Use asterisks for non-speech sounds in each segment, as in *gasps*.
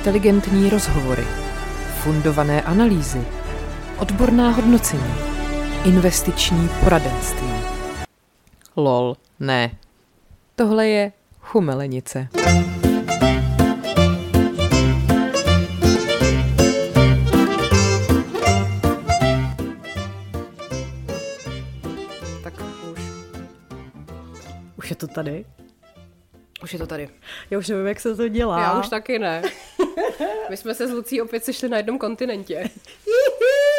Inteligentní rozhovory, fundované analýzy, odborná hodnocení, investiční poradenství. Lol, ne. Tohle je chumelenice. Tak už. Už je to tady? Už je to tady. Já už nevím, jak se to dělá. Já už taky ne. My jsme se s Lucí opět sešli na jednom kontinentě. *laughs*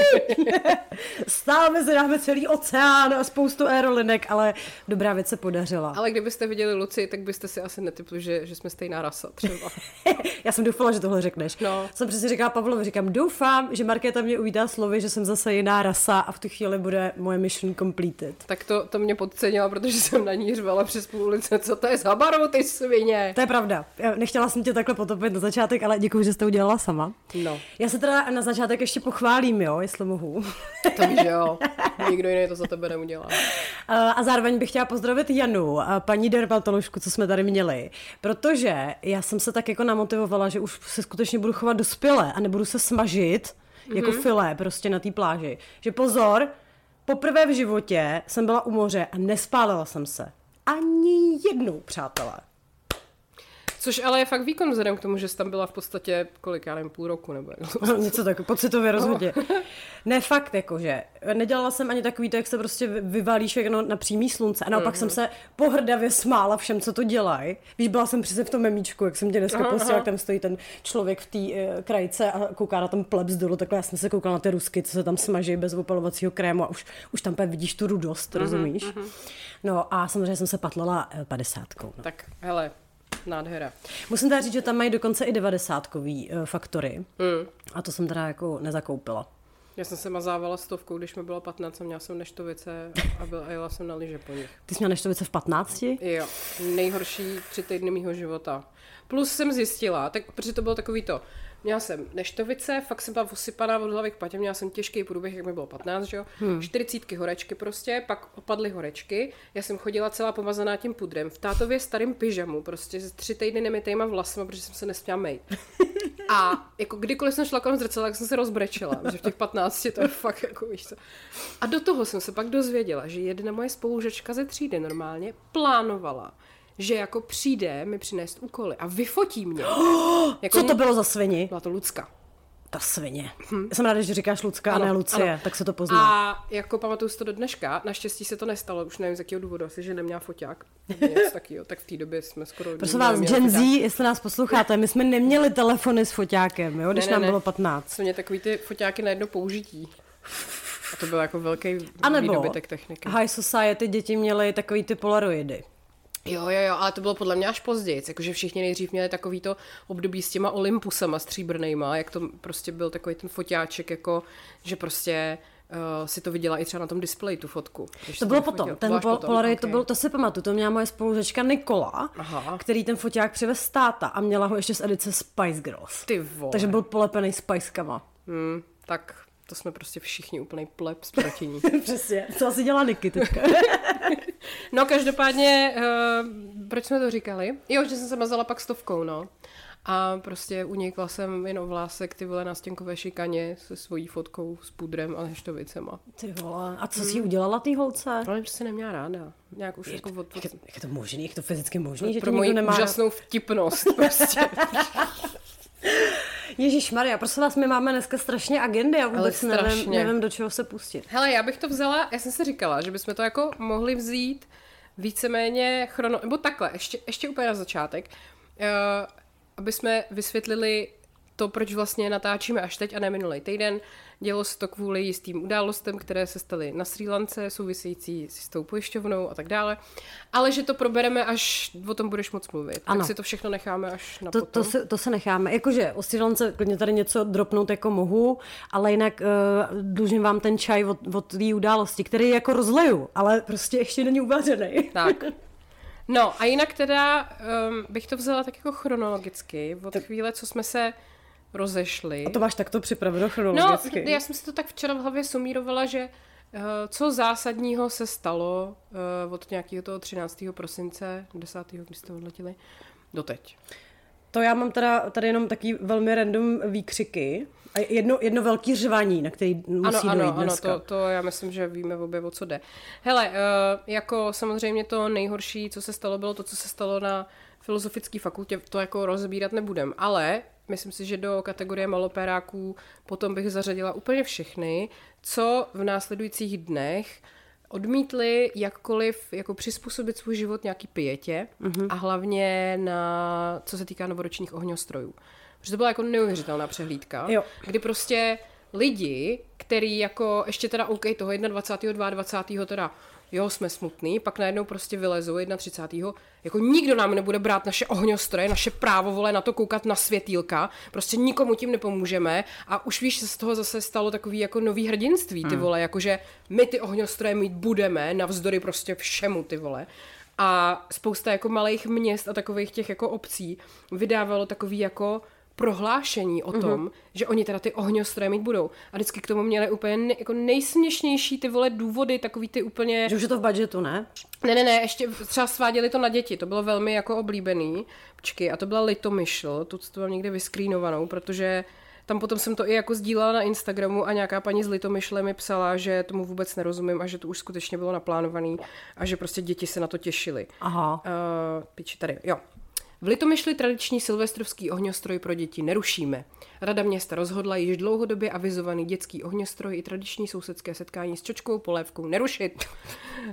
*laughs* Stále se dáme celý oceán a spoustu aerolinek, ale dobrá věc se podařila. Ale kdybyste viděli Luci, tak byste si asi netypli, že, že jsme stejná rasa třeba. *laughs* Já jsem doufala, že tohle řekneš. No. Jsem přesně říkala Pavlovi, říkám, doufám, že Markéta mě uvítá slovy, že jsem zase jiná rasa a v tu chvíli bude moje mission completed. Tak to, to mě podcenila, protože jsem na ní řvala přes půl ulice, co to je za baru, ty svině. To je pravda. Já nechtěla jsem tě takhle potopit na začátek, ale děkuji, že jste to udělala sama. No, Já se teda na začátek ještě pochválím, jo, jestli mohu. *laughs* to víš, jo. Nikdo jiný to za tebe neudělá. A a zároveň bych chtěla pozdravit Janu, a paní dermatoložku, co jsme tady měli, protože já jsem se tak jako namotivovala, že už se skutečně budu chovat dospěle a nebudu se smažit mm-hmm. jako filé prostě na té pláži. Že pozor, poprvé v životě jsem byla u moře a nespálila jsem se. Ani jednou, přátelé. Což ale je fakt výkon vzhledem k tomu, že jsi tam byla v podstatě, kolik, já nevím, půl roku nebo jak No, *laughs* Něco tak pocitově rozhodně. Ne, fakt, jakože. Nedělala jsem ani takový to, jak se prostě vy- vyvalíš všechno na přímý slunce. A naopak jsem se pohrdavě smála všem, co to dělají. Víš, byla jsem přesně v tom memíčku, jak jsem tě dneska posílala, jak tam stojí ten člověk v té uh, krajce a kouká na ten plebs dolů. Takhle já jsem se koukala na ty rusky, co se tam smaží bez opalovacího krému a už, už tam vidíš tu rudost, rozumíš? No a samozřejmě jsem se patlala eh, padesátkou. No. Tak, hele, nádhera. Musím teda říct, že tam mají dokonce i devadesátkový uh, faktory. Mm. A to jsem teda jako nezakoupila. Já jsem se mazávala stovkou, když mi bylo 15 a měla jsem neštovice a, byl, a jela jsem na lyže po nich. Ty jsi měla neštovice v 15? Jo, nejhorší tři týdny mého života. Plus jsem zjistila, tak, protože to bylo takový to, měla jsem neštovice, fakt jsem byla osypaná od hlavy k patě, měla jsem těžký průběh, jak mi bylo 15, že jo, hmm. 40 horečky prostě, pak opadly horečky, já jsem chodila celá pomazaná tím pudrem, v tátově starým pyžamu, prostě s tři týdny nemitejma vlasama, protože jsem se nesměla mejt. A jako kdykoliv jsem šla kolem zrcadla, tak jsem se rozbrečela, že v těch 15 to je fakt jako víš co. A do toho jsem se pak dozvěděla, že jedna moje spolužečka ze třídy normálně plánovala, že jako přijde mi přinést úkoly a vyfotí mě. *gasps* jako Co to bylo za svini? Byla to Lucka. Ta svině. Já jsem ráda, že říkáš Lucka Ano, a ne Lucie, ano. tak se to pozná. A jako pamatuju si to do dneška, naštěstí se to nestalo, už nevím z jakého důvodu, asi, že neměla foťák. *laughs* takového, tak v té době jsme skoro... Prosím vás, Gen Z, jestli nás posloucháte, my jsme neměli telefony s foťákem, jo, když Ne, ne, nám ne. bylo 15. Jsou mě takový ty foťáky na jedno použití. A to byl jako velký A nebo výdobytek techniky. High Society děti měly takový ty polaroidy. Jo, jo, jo, ale to bylo podle mě až později, jakože všichni nejdřív měli takovýto období s těma Olympusama stříbrnejma, jak to prostě byl takový ten foťáček, jako, že prostě uh, si to viděla i třeba na tom displeji, tu fotku. To bylo to potom, fotilo. ten bylo pol- Polaroid, to, ok. byl, to si pamatuju, to měla moje spolužečka Nikola, Aha. který ten foťák přivez z táta a měla ho ještě z edice Spice Girls. Ty vole. Takže byl polepený spajskama. Hmm, tak to jsme prostě všichni úplný pleb *laughs* proti ní. Přesně, co asi dělá Niky teďka. *laughs* No každopádně, uh, proč jsme to říkali? Jo, že jsem se mazala pak stovkou, no. A prostě unikla jsem jenom vlásek ty vole na stěnkové šikaně se svojí fotkou s pudrem a neštovicema. Ty vole, a co jsi jí udělala tý holce? Ale prostě neměla ráda. Nějak už jako od, Jak je, jak je to možný, jak je to fyzicky možný, že pro moji nemá... úžasnou vtipnost prostě. *laughs* Ježíš Maria, prosím vás, my máme dneska strašně agendy a vůbec nevím, nevím, do čeho se pustit. Hele, já bych to vzala, já jsem si říkala, že bychom to jako mohli vzít víceméně chrono, nebo takhle, ještě, ještě úplně na začátek, uh, aby jsme vysvětlili to, proč vlastně natáčíme až teď a ne minulý týden. Dělo se to kvůli jistým událostem, které se staly na Sri Lance, související s tou pojišťovnou a tak dále. Ale že to probereme, až o tom budeš moc mluvit. Ano. Tak si to všechno necháme až na To, potom. to, se, to se necháme. Jakože o Sri Lance klidně tady něco dropnout jako mohu, ale jinak uh, dlužím vám ten čaj od, od té události, který jako rozleju, ale prostě ještě není uvařený. Tak. *laughs* No a jinak teda um, bych to vzala tak jako chronologicky, od chvíle, co jsme se rozešli. A to máš takto připraveno No, chronologicky. já jsem si to tak včera v hlavě sumírovala, že uh, co zásadního se stalo uh, od nějakého toho 13. prosince, 10. kdy jste odletěli, doteď. To já mám teda tady jenom taky velmi random výkřiky. A jedno, jedno velký řvaní, na který musí ano, dojít ano, ano, dneska. to, to já myslím, že víme obě, o co jde. Hele, uh, jako samozřejmě to nejhorší, co se stalo, bylo to, co se stalo na filozofické fakultě, to jako rozbírat nebudem, ale myslím si, že do kategorie malopéráků potom bych zařadila úplně všechny, co v následujících dnech odmítli jakkoliv jako přizpůsobit svůj život nějaký pietě mm-hmm. a hlavně na, co se týká novoročních ohňostrojů. Protože to byla jako neuvěřitelná přehlídka, Jo. kdy prostě lidi, který jako ještě teda OK, toho 21. 22. teda jo, jsme smutný, pak najednou prostě vylezou 31. Jako nikdo nám nebude brát naše ohňostroje, naše právo vole na to koukat na světýlka, prostě nikomu tím nepomůžeme a už víš, se z toho zase stalo takový jako nový hrdinství, ty vole, jakože my ty ohňostroje mít budeme, navzdory prostě všemu, ty vole. A spousta jako malých měst a takových těch jako obcí vydávalo takový jako prohlášení o tom, mm-hmm. že oni teda ty ohňostroje mít budou. A vždycky k tomu měli úplně ne, jako nejsměšnější ty vole důvody, takový ty úplně... Že už je to v budgetu, ne? Ne, ne, ne, ještě třeba sváděli to na děti, to bylo velmi jako oblíbený. Počkej, a to byla Litomyšl, tu to mám někde vyskrínovanou, protože tam potom jsem to i jako sdílela na Instagramu a nějaká paní z Litomyšle mi psala, že tomu vůbec nerozumím a že to už skutečně bylo naplánovaný a že prostě děti se na to těšily. Aha. Uh, piči, tady, jo. V Litomyšli tradiční silvestrovský ohňostroj pro děti nerušíme. Rada města rozhodla již dlouhodobě avizovaný dětský ohňostroj i tradiční sousedské setkání s čočkovou polévkou nerušit.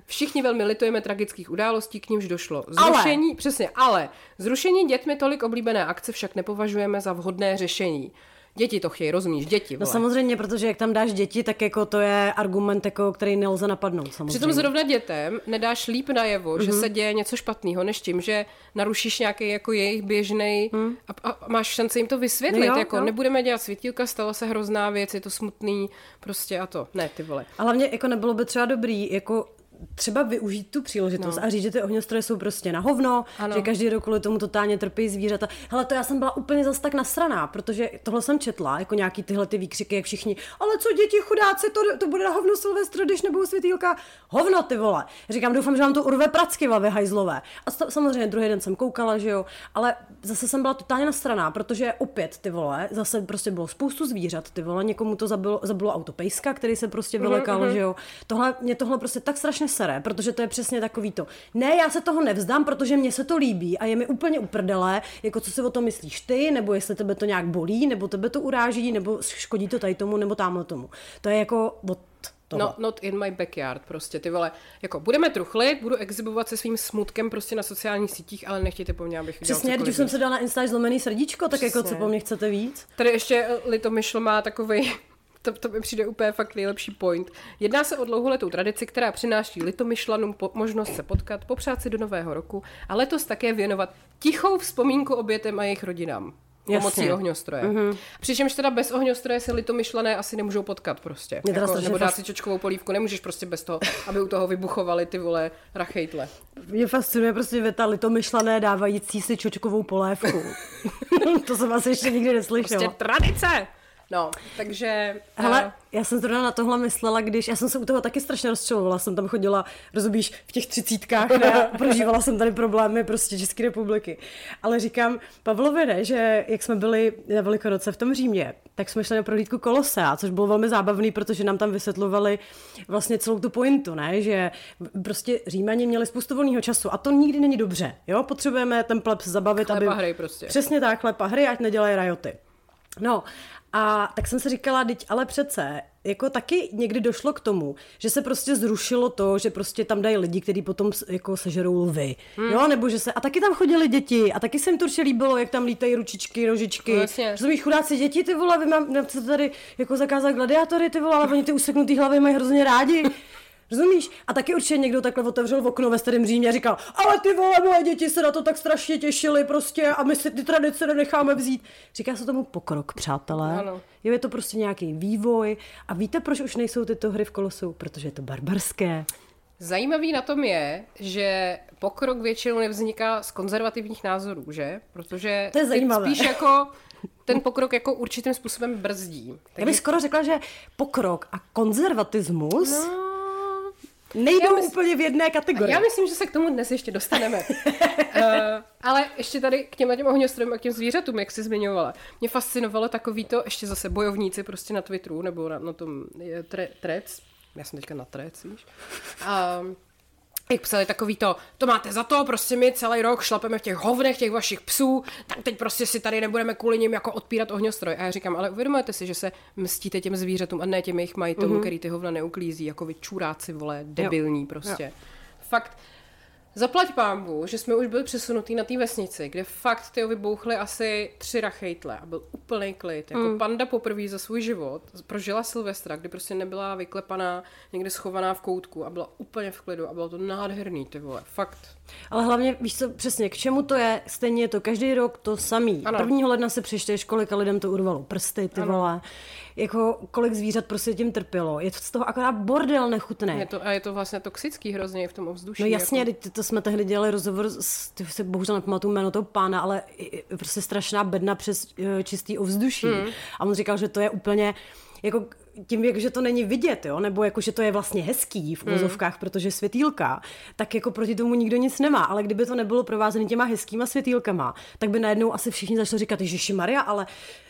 Všichni velmi litujeme tragických událostí, k nímž došlo. Zrušení, ale. přesně, ale zrušení dětmi tolik oblíbené akce však nepovažujeme za vhodné řešení. Děti to chtějí, rozumíš? Děti. No vole. samozřejmě, protože jak tam dáš děti, tak jako to je argument, jako, který nelze napadnout. Samozřejmě. Přitom zrovna dětem nedáš líp najevo, mm-hmm. že se děje něco špatného, než tím, že narušíš nějaký jako jejich běžný mm. a, a, máš šanci jim to vysvětlit. No jo, jako jo. nebudeme dělat světílka, stalo se hrozná věc, je to smutný, prostě a to. Ne, ty vole. A hlavně jako nebylo by třeba dobrý, jako třeba využít tu příležitost no. a říct, že ty ohňostroje jsou prostě na hovno, ano. že každý rok kvůli tomu totálně trpí zvířata. Hele, to já jsem byla úplně zas tak nasraná, protože tohle jsem četla, jako nějaký tyhle ty výkřiky, jak všichni, ale co děti chudáci, to, to bude na hovno Silvestr, když nebudou světýlka. Hovno, ty vole. Říkám, doufám, že vám to urve pracky, vy hajzlové. A sta- samozřejmě druhý den jsem koukala, že jo, ale zase jsem byla totálně nasraná, protože opět ty vole, zase prostě bylo spoustu zvířat, ty vole, někomu to zabilo, zabilo autopejska, který se prostě vylekal, mm-hmm. že jo. Tohle, mě tohle prostě tak strašně sere, protože to je přesně takový to. Ne, já se toho nevzdám, protože mně se to líbí a je mi úplně uprdele, jako co si o tom myslíš ty, nebo jestli tebe to nějak bolí, nebo tebe to uráží, nebo škodí to tady tomu, nebo tamhle tomu. To je jako od toho. No, not in my backyard, prostě ty vole. Jako budeme truchlit, budu exhibovat se svým smutkem prostě na sociálních sítích, ale nechtějte po mně, abych Přesně, když jsem se dala na Insta zlomený srdíčko, tak jako co Přesně. po mně chcete víc? Tady ještě eh, Litomyšl má takový to, to mi přijde úplně fakt nejlepší point. Jedná se o dlouholetou tradici, která přináší litomyšlanům po, možnost se potkat, popřát si do nového roku a letos také věnovat tichou vzpomínku obětem a jejich rodinám. Pomocí Jasně. ohňostroje. Mm-hmm. Přičemž teda bez ohňostroje se litomyšlené asi nemůžou potkat prostě. Mě Jako, nebo dát si čočkovou polívku, nemůžeš prostě bez toho, aby u toho vybuchovaly ty vole rachejtle. Mě fascinuje prostě věta litomyšlené dávající si čočkovou polévku. *laughs* to jsem asi ještě nikdy neslyšela. Prostě tradice! No, takže... Hele, eh, já jsem zrovna na tohle myslela, když já jsem se u toho taky strašně rozčilovala, jsem tam chodila, rozumíš, v těch třicítkách, ne, a *laughs* prožívala jsem tady problémy prostě České republiky. Ale říkám Pavlovi, ne, že jak jsme byli na Velikonoce v tom Římě, tak jsme šli na prohlídku Kolosea, což bylo velmi zábavný, protože nám tam vysvětlovali vlastně celou tu pointu, ne, že prostě Římani měli spoustu volného času a to nikdy není dobře, jo, potřebujeme ten plebs zabavit, Chleba aby... hry prostě. Přesně tak, chleba hry, ať nedělají rajoty. No, a tak jsem si říkala, teď ale přece, jako taky někdy došlo k tomu, že se prostě zrušilo to, že prostě tam dají lidi, kteří potom jako sežerou lvy, hmm. jo, nebo že se, a taky tam chodili děti a taky se jim to určitě líbilo, jak tam lítají ručičky, nožičky, No jasně. rozumíš, chudáci děti, ty vole, vy mám, mám chcete tady jako zakázat gladiátory, ty vole, ale oni ty useknutý hlavy mají hrozně rádi. Rozumíš? A taky určitě někdo takhle otevřel v okno ve starém Římě a říkal, ale ty vole, moje děti se na to tak strašně těšily prostě a my si ty tradice nenecháme vzít. Říká se tomu pokrok, přátelé. Ano. Je to prostě nějaký vývoj. A víte, proč už nejsou tyto hry v kolosu? Protože je to barbarské. Zajímavý na tom je, že pokrok většinou nevzniká z konzervativních názorů, že? Protože To je zajímavé. spíš jako ten pokrok jako určitým způsobem brzdí. Já bych skoro řekla, že pokrok a konzervatismus... No, Nejdou Já mys- úplně v jedné kategorii. Já myslím, že se k tomu dnes ještě dostaneme. uh, *laughs* ale ještě tady k těmhle těm ohňostrojům a k těm zvířatům, jak jsi zmiňovala. Mě fascinovalo takový to, ještě zase bojovníci prostě na Twitteru, nebo na, na tom tre, Trec, já jsem teďka na Trec, víš. Um, jak psali takový to, to máte za to, prostě my celý rok šlapeme v těch hovnech těch vašich psů, tak teď prostě si tady nebudeme kvůli nim jako odpírat ohňostroj. A já říkám, ale uvědomujete si, že se mstíte těm zvířatům a ne těm jejich majitelům, mm-hmm. který ty hovna neuklízí, jako vy čuráci, vole, debilní prostě. Jo. Fakt, Zaplať pámbu, že jsme už byli přesunutý na té vesnici, kde fakt ty vybouchly asi tři rachejtle a byl úplný klid. Jako mm. panda poprvé za svůj život prožila Silvestra, kdy prostě nebyla vyklepaná, někde schovaná v koutku a byla úplně v klidu a bylo to nádherný, ty vole, fakt. Ale hlavně, víš co, přesně, k čemu to je, stejně je to každý rok to samý. Ano. 1. ledna se přečteš, kolika lidem to urvalo prsty, ty Ano. vole. Jako, kolik zvířat prostě tím trpělo. Je to z toho akorát bordel nechutný. Je to, a je to vlastně toxický hrozně v tom ovzduší. No jasně, jako. jako... to jsme tehdy dělali rozhovor, s, ty se bohužel nepamatuju jméno toho pána, ale prostě strašná bedna přes eh, čistý ovzduší. Hmm. A on říkal, že to je úplně jako tím, jak, že to není vidět, jo? nebo jako, že to je vlastně hezký v úzovkách, protože světýlka, tak jako proti tomu nikdo nic nemá. Ale kdyby to nebylo provázené těma hezkýma světýlkama, tak by najednou asi všichni začali říkat, Ježiši Maria, ale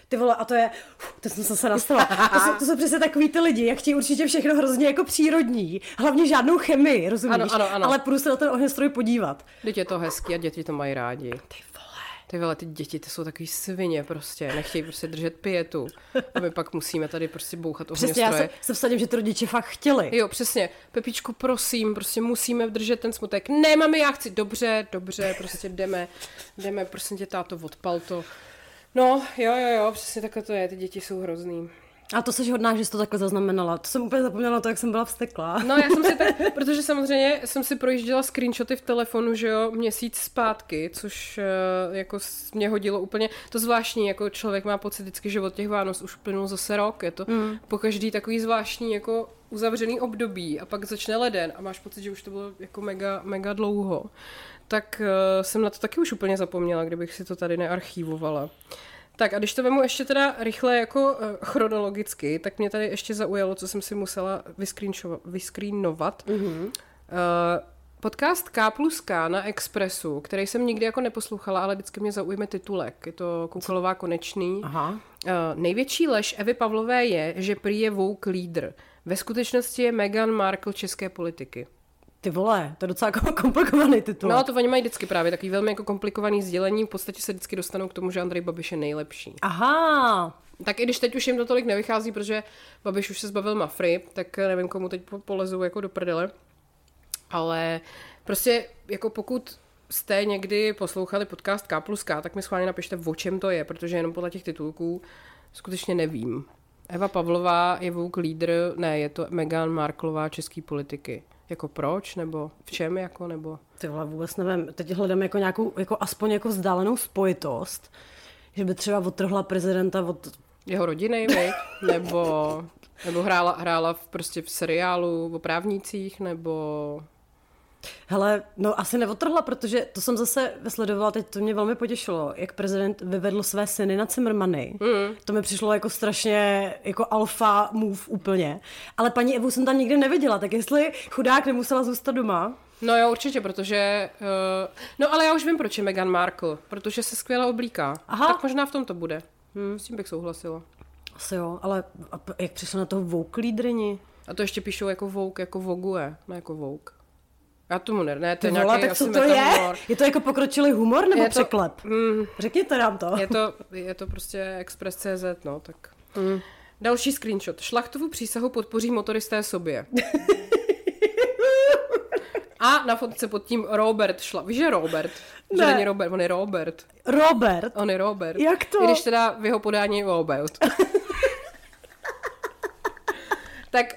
ty vole, a to je, uf, to jsem se nastala. To jsou, to jsou přesně takový ty lidi, jak chtějí určitě všechno hrozně jako přírodní. Hlavně žádnou chemii, rozumíš? Ano, ano, ano. Ale půjdu se na ten ohňostroj podívat. Teď je to hezký a děti to mají rádi. Ty. Ty vole, ty děti, ty jsou takový svině prostě, nechtějí prostě držet pětu. A my pak musíme tady prostě bouchat Přesně, já se, se vsadím, že ty rodiče fakt chtěli. Jo, přesně. Pepičku, prosím, prostě musíme držet ten smutek. Ne, mami, já chci. Dobře, dobře, prostě jdeme, jdeme, prosím tě, táto, odpal to. No, jo, jo, jo, přesně takhle to je, ty děti jsou hrozný. A to jsi hodná, že jsi to takhle zaznamenala. To jsem úplně zapomněla to, jak jsem byla vsteklá. No, já jsem si tak, *laughs* protože samozřejmě jsem si projížděla screenshoty v telefonu, že jo, měsíc zpátky, což eh, jako mě hodilo úplně, to zvláštní, jako člověk má pocit vždycky, že od těch Vánoc už plynul zase rok, je to mm. po každý takový zvláštní jako uzavřený období a pak začne leden a máš pocit, že už to bylo jako mega, mega dlouho. Tak uh, jsem na to taky už úplně zapomněla, kdybych si to tady nearchivovala. Tak a když to vemu ještě teda rychle jako uh, chronologicky, tak mě tady ještě zaujalo, co jsem si musela vyscreenovat. Mm-hmm. Uh, podcast K plus K na Expressu, který jsem nikdy jako neposlouchala, ale vždycky mě zaujme titulek. Je to Koukalová konečný. Aha. Uh, největší lež Evy Pavlové je, že prý je woke lídr. Ve skutečnosti je Meghan Markle české politiky. Ty vole, to je docela komplikovaný titul. No, to oni mají vždycky právě takový velmi jako komplikovaný sdělení. V podstatě se vždycky dostanou k tomu, že Andrej Babiš je nejlepší. Aha, Tak i když teď už jim to tolik nevychází, protože Babiš už se zbavil Mafry, tak nevím, komu teď po- polezou jako do prdele. Ale prostě jako pokud jste někdy poslouchali podcast K plus K, tak mi schválně napište, o čem to je, protože jenom podle těch titulků skutečně nevím. Eva Pavlová je vouk lídr, ne, je to Meghan Marklová český politiky. Jako proč, nebo v čem, jako, nebo... ty vole, vůbec nevím. Teď hledám jako nějakou, jako aspoň jako vzdálenou spojitost, že by třeba odtrhla prezidenta od... Jeho rodiny, viď? *laughs* nebo, nebo hrála, hrála v, prostě v seriálu o právnících, nebo Hele, no asi neodtrhla, protože to jsem zase sledovala, teď to mě velmi potěšilo, jak prezident vyvedl své syny na Cimrmany. Mm. To mi přišlo jako strašně jako alfa move úplně. Ale paní Evu jsem tam nikdy neviděla, tak jestli chudák nemusela zůstat doma, No jo, určitě, protože... Uh, no ale já už vím, proč je Meghan Markle. Protože se skvěle oblíká. Aha. Tak možná v tom to bude. Hmm, s tím bych souhlasila. asi jo, ale a jak přišla na toho vouk lídrini? A to ještě píšou jako Vogue, jako Vogue, ne jako Vogue. Já tomu ne, ne to je nějaký tak co to je? Je to jako pokročilý humor nebo Je to- překlep? Mm, Řekněte nám to. je to, je to prostě Express.cz, no, tak... Mm. Další screenshot. Šlachtovu přísahu podpoří motoristé sobě. *laughs* A na fotce pod tím Robert šla. Víš, že Robert? Že Ne. není Robert, on je Robert. Robert, On je Robert. Jak to? I když teda v jeho podání je Robert. *laughs* tak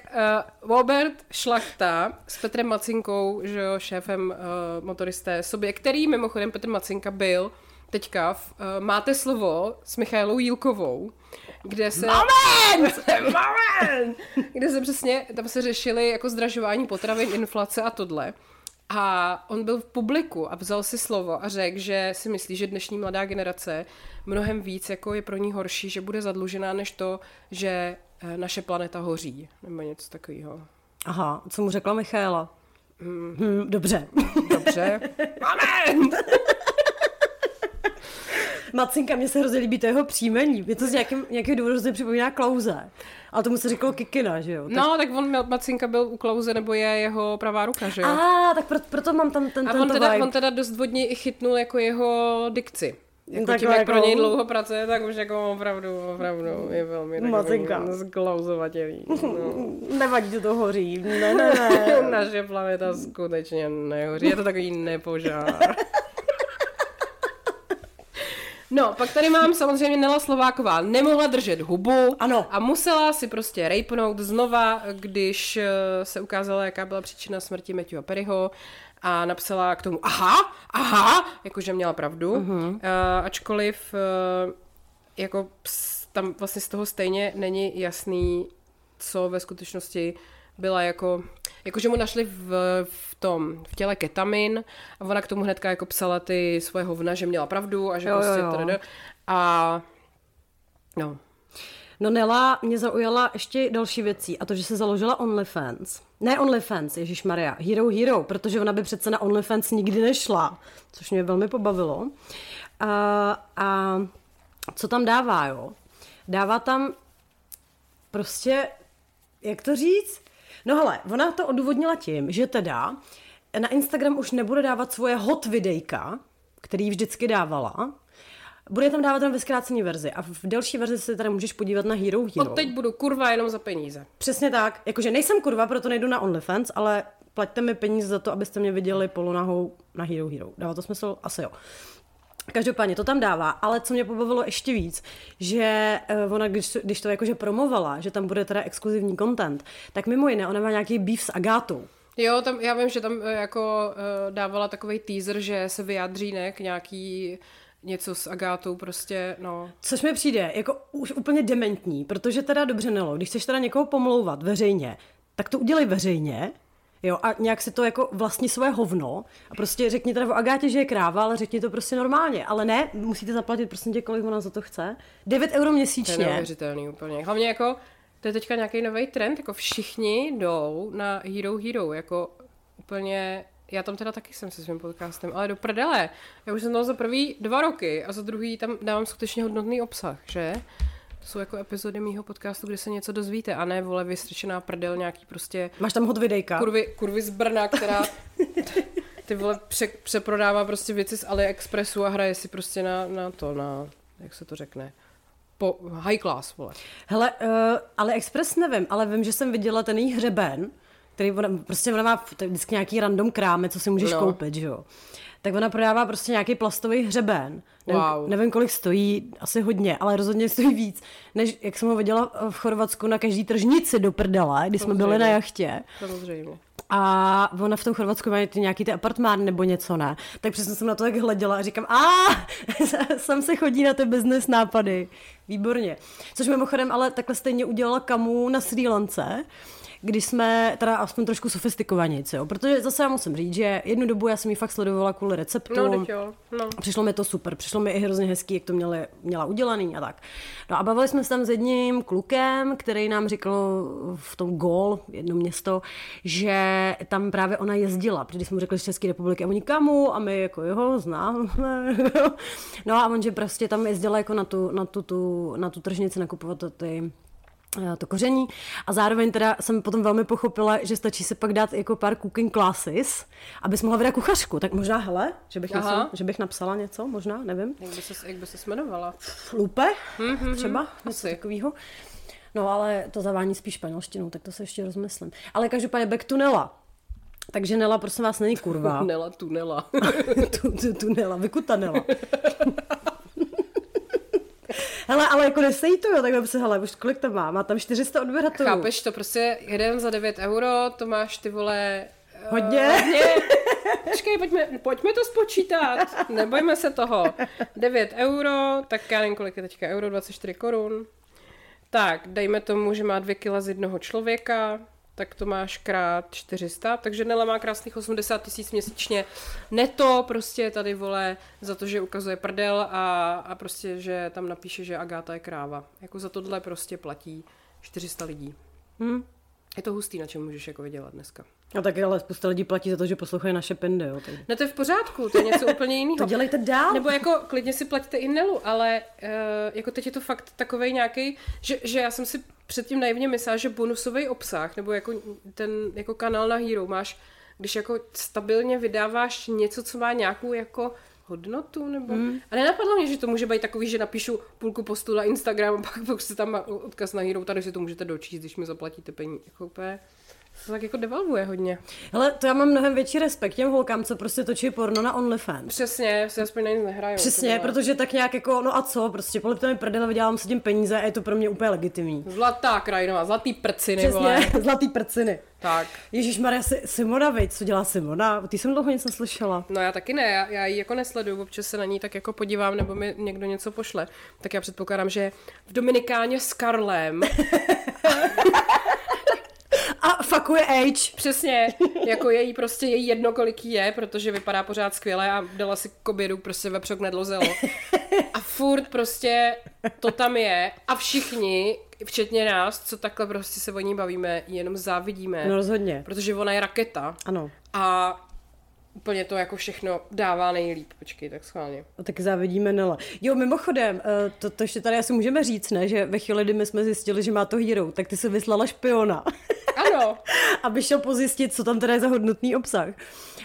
uh, Robert Šlachta s Petrem Macinkou, že jo, šéfem uh, motoristé sobě, který mimochodem Petr Macinka byl teďka v uh, Máte slovo s Michailou Jílkovou, kde se... Moment! *laughs* Moment! kde se přesně, tam se řešili jako zdražování potravin, inflace a tohle. A on byl v publiku a vzal si slovo a řekl, že si myslí, že dnešní mladá generace mnohem víc jako je pro ní horší, že bude zadlužená, než to, že naše planeta hoří, nebo něco takového. Aha, co mu řekla Michaela? Hmm, dobře. Dobře. Amen! *laughs* Macinka, mně se hrozně líbí to jeho příjmení. Je to z nějakým, nějakého důvodu hrozně připomíná Klauze. Ale tomu se říkalo Kikina, že jo? No, tak on, Macinka byl u Klauze, nebo je jeho pravá ruka, že jo? A, ah, tak proto, proto mám tam ten, A on teda, vibe. on teda dost vodně i chytnul jako jeho dikci. Jako Tak tím, jak jako- pro něj dlouho pracuje, tak už jako opravdu, opravdu je velmi Macinka. takový zglauzovatělý. *laughs* No. Nevadí, to to hoří. Ne, ne, ne. *laughs* Naše planeta skutečně nehoří, je to takový nepožár. *laughs* No, pak tady mám samozřejmě Nela Slováková. Nemohla držet hubu Ano. a musela si prostě rejpnout znova, když eh, se ukázala, jaká byla příčina smrti Matthewa Perryho a napsala k tomu aha, aha, jakože měla pravdu. Uh-huh. Uh, ačkoliv uh, jako tam vlastně z toho stejně není jasný, co ve skutečnosti byla jako, jakože mu našli v, v tom, v těle ketamin a ona k tomu hnedka jako psala ty svoje hovna, že měla pravdu a že Jo, jo, prostě jo. tada. A no, No Nela mě zaujala ještě další věcí a to, že se založila OnlyFans. Ne OnlyFans, Ježíš Maria, Hero Hero, protože ona by přece na OnlyFans nikdy nešla, což mě velmi pobavilo. A, a co tam dává, jo? Dává tam prostě, jak to říct? No hele, ona to odůvodnila tím, že teda na Instagram už nebude dávat svoje hot videjka, který vždycky dávala, bude tam dávat tam ve zkrácené verzi a v delší verzi se teda můžeš podívat na Hero Hero. od teď budu kurva jenom za peníze. Přesně tak. Jakože nejsem kurva, proto nejdu na OnlyFans, ale plaťte mi peníze za to, abyste mě viděli polonahou na Hero Hero. Dává to smysl? Asi jo. Každopádně to tam dává, ale co mě pobavilo ještě víc, že eh, ona, když, když to jakože promovala, že tam bude teda exkluzivní content, tak mimo jiné ona má nějaký beef s Agátou. Jo, tam, já vím, že tam eh, jako eh, dávala takový teaser, že se vyjádří ne, k nějaký něco s Agátou prostě, no. Což mi přijde jako už úplně dementní, protože teda dobře Nelo, když chceš teda někoho pomlouvat veřejně, tak to udělej veřejně, jo, a nějak si to jako vlastní svoje hovno a prostě řekni teda o Agátě, že je kráva, ale řekni to prostě normálně, ale ne, musíte zaplatit prostě tě, kolik ona za to chce. 9 euro To je měsíčně. neuvěřitelný úplně. Hlavně jako, to je teďka nějaký nový trend, jako všichni jdou na Hero Hero, jako úplně, já tam teda taky jsem se svým podcastem, ale do prdele. Já už jsem tam za prvý dva roky a za druhý tam dávám skutečně hodnotný obsah, že? To jsou jako epizody mýho podcastu, kde se něco dozvíte a ne, vole, vystrčená prdel nějaký prostě Máš tam hot videjka. kurvy, kurvy z Brna, která *laughs* ty vole pře, přeprodává prostě věci z AliExpressu a hraje si prostě na, na to, na, jak se to řekne, po high class, vole. Hele, uh, AliExpress nevím, ale vím, že jsem viděla ten její hřeben, který ona, prostě ona má vždycky nějaký random kráme, co si můžeš No. koupit, že jo. Tak ona prodává prostě nějaký plastový hřeben. Nevím, Wow. nevím, kolik stojí, asi hodně, ale rozhodně stojí víc, než jak jsem ho viděla v Chorvatsku na každý tržnici do prdele, když jsme byli na jachtě. Samozřejmě. A ona v tom Chorvatsku má ty nějaký ty apartmány nebo něco, ne? Tak přesně jsem na to tak hleděla a říkám, a *laughs* sem se chodí na ty business nápady. Výborně. Což mimochodem ale takhle stejně udělala Kamu na Sri Lance, když jsme teda aspoň trošku sofistikovanějci, jo. Protože zase já musím říct, že jednu dobu já jsem ji fakt sledovala kvůli receptům. No, no. Přišlo mi to super, přišlo mi i hrozně hezký, jak to měli, měla udělaný a tak. No a bavili jsme se tam s jedním klukem, který nám říkal v tom Gol, jedno město, že tam právě ona jezdila, protože jsme mu řekli z České republiky a oni kamu a my jako jo, známe. *laughs* no a on, že prostě tam jezdila jako na tu, na tu, tu, na tu tržnici nakupovat ty to koření. A zároveň teda jsem potom velmi pochopila, že stačí se pak dát jako pár cooking classes, abys mohla vydat kuchařku. Tak možná, hele, že bych, Aha. něco, že bych napsala něco, možná, nevím. Jak by se, jak by se jmenovala? Lupe, mm-hmm, třeba, něco takového. No ale to zavání spíš španělštinou, tak to se ještě rozmyslím. Ale každopádně back to Nela. Takže Nela, prosím vás, není kurva. *laughs* Nela tunela. *laughs* tu, tu, tu Nela, vykuta Nela. *laughs* Hele, ale jako nesej to, jo, tak se, hele, už kolik to má? Má tam 400 odběratelů. Chápeš to prostě jeden za 9 euro, to máš ty vole... eh, Hodně. hodně. Počkej, pojďme, pojďme to spočítat. Nebojme se toho. 9 euro, tak já nevím, kolik je teďka euro, 24 korun. Tak, dejme tomu, že má 2 kila z jednoho člověka, tak to máš krát 400, takže Nela má krásných 80 tisíc měsíčně neto, prostě tady vole, za to, že ukazuje prdel a, a prostě, že tam napíše, že Agáta je kráva. Jako za tohle prostě platí 400 lidí. Hm. Je to hustý, na čem můžeš jako vydělat dneska. No tak ale spousta lidí platí za to, že poslouchají naše pindy, jo. Tak... No to je v pořádku, to je něco úplně jiného. To dělejte dál. Nebo jako klidně si platíte i Nelu, ale uh, jako teď je to fakt takový nějaký, že, že já jsem si předtím naivně myslela, že bonusový obsah, nebo jako ten jako kanál na Hero máš, když jako stabilně vydáváš něco, co má nějakou jako hodnotu, nebo... Hmm. A nenapadlo mě, že to může být takový, že napíšu půlku postu na Instagram a pak, pak se tam má odkaz na Hero, tady si to můžete dočíst, když mi zaplatíte peníze. Jako úplně to tak jako devalvuje hodně. Ale to já mám mnohem větší respekt těm holkám, co prostě točí porno na OnlyFans. Přesně, se aspoň na nic nehrajou. Přesně, protože tak nějak jako, no a co, prostě polipte mi prdele, vydělám si tím peníze a je to pro mě úplně legitimní. Zlatá krajinová, zlatý prciny, Přesně, vole. *laughs* zlatý prciny. Tak. Ježíš Maria, Simona, veď, co dělá Simona? Ty jsem dlouho nic neslyšela. No já taky ne, já, já ji jako nesleduju, občas se na ní tak jako podívám, nebo mi někdo něco pošle. Tak já předpokládám, že v Dominikáně s Karlem *laughs* A fakuje age. Přesně, jako její prostě její jedno, kolik je, protože vypadá pořád skvěle a dala si k obědu prostě vepřok nedlozelo. A furt prostě to tam je a všichni, včetně nás, co takhle prostě se o ní bavíme, jenom závidíme. No rozhodně. Protože ona je raketa. Ano. A úplně to jako všechno dává nejlíp. Počkej, tak schválně. A taky závidíme Nela. Jo, mimochodem, eh, to, to ještě tady asi můžeme říct, ne, že ve chvíli, kdy my jsme zjistili, že má to hero, tak ty se vyslala špiona. *laughs* Ano. aby šel pozjistit, co tam teda je za hodnotný obsah.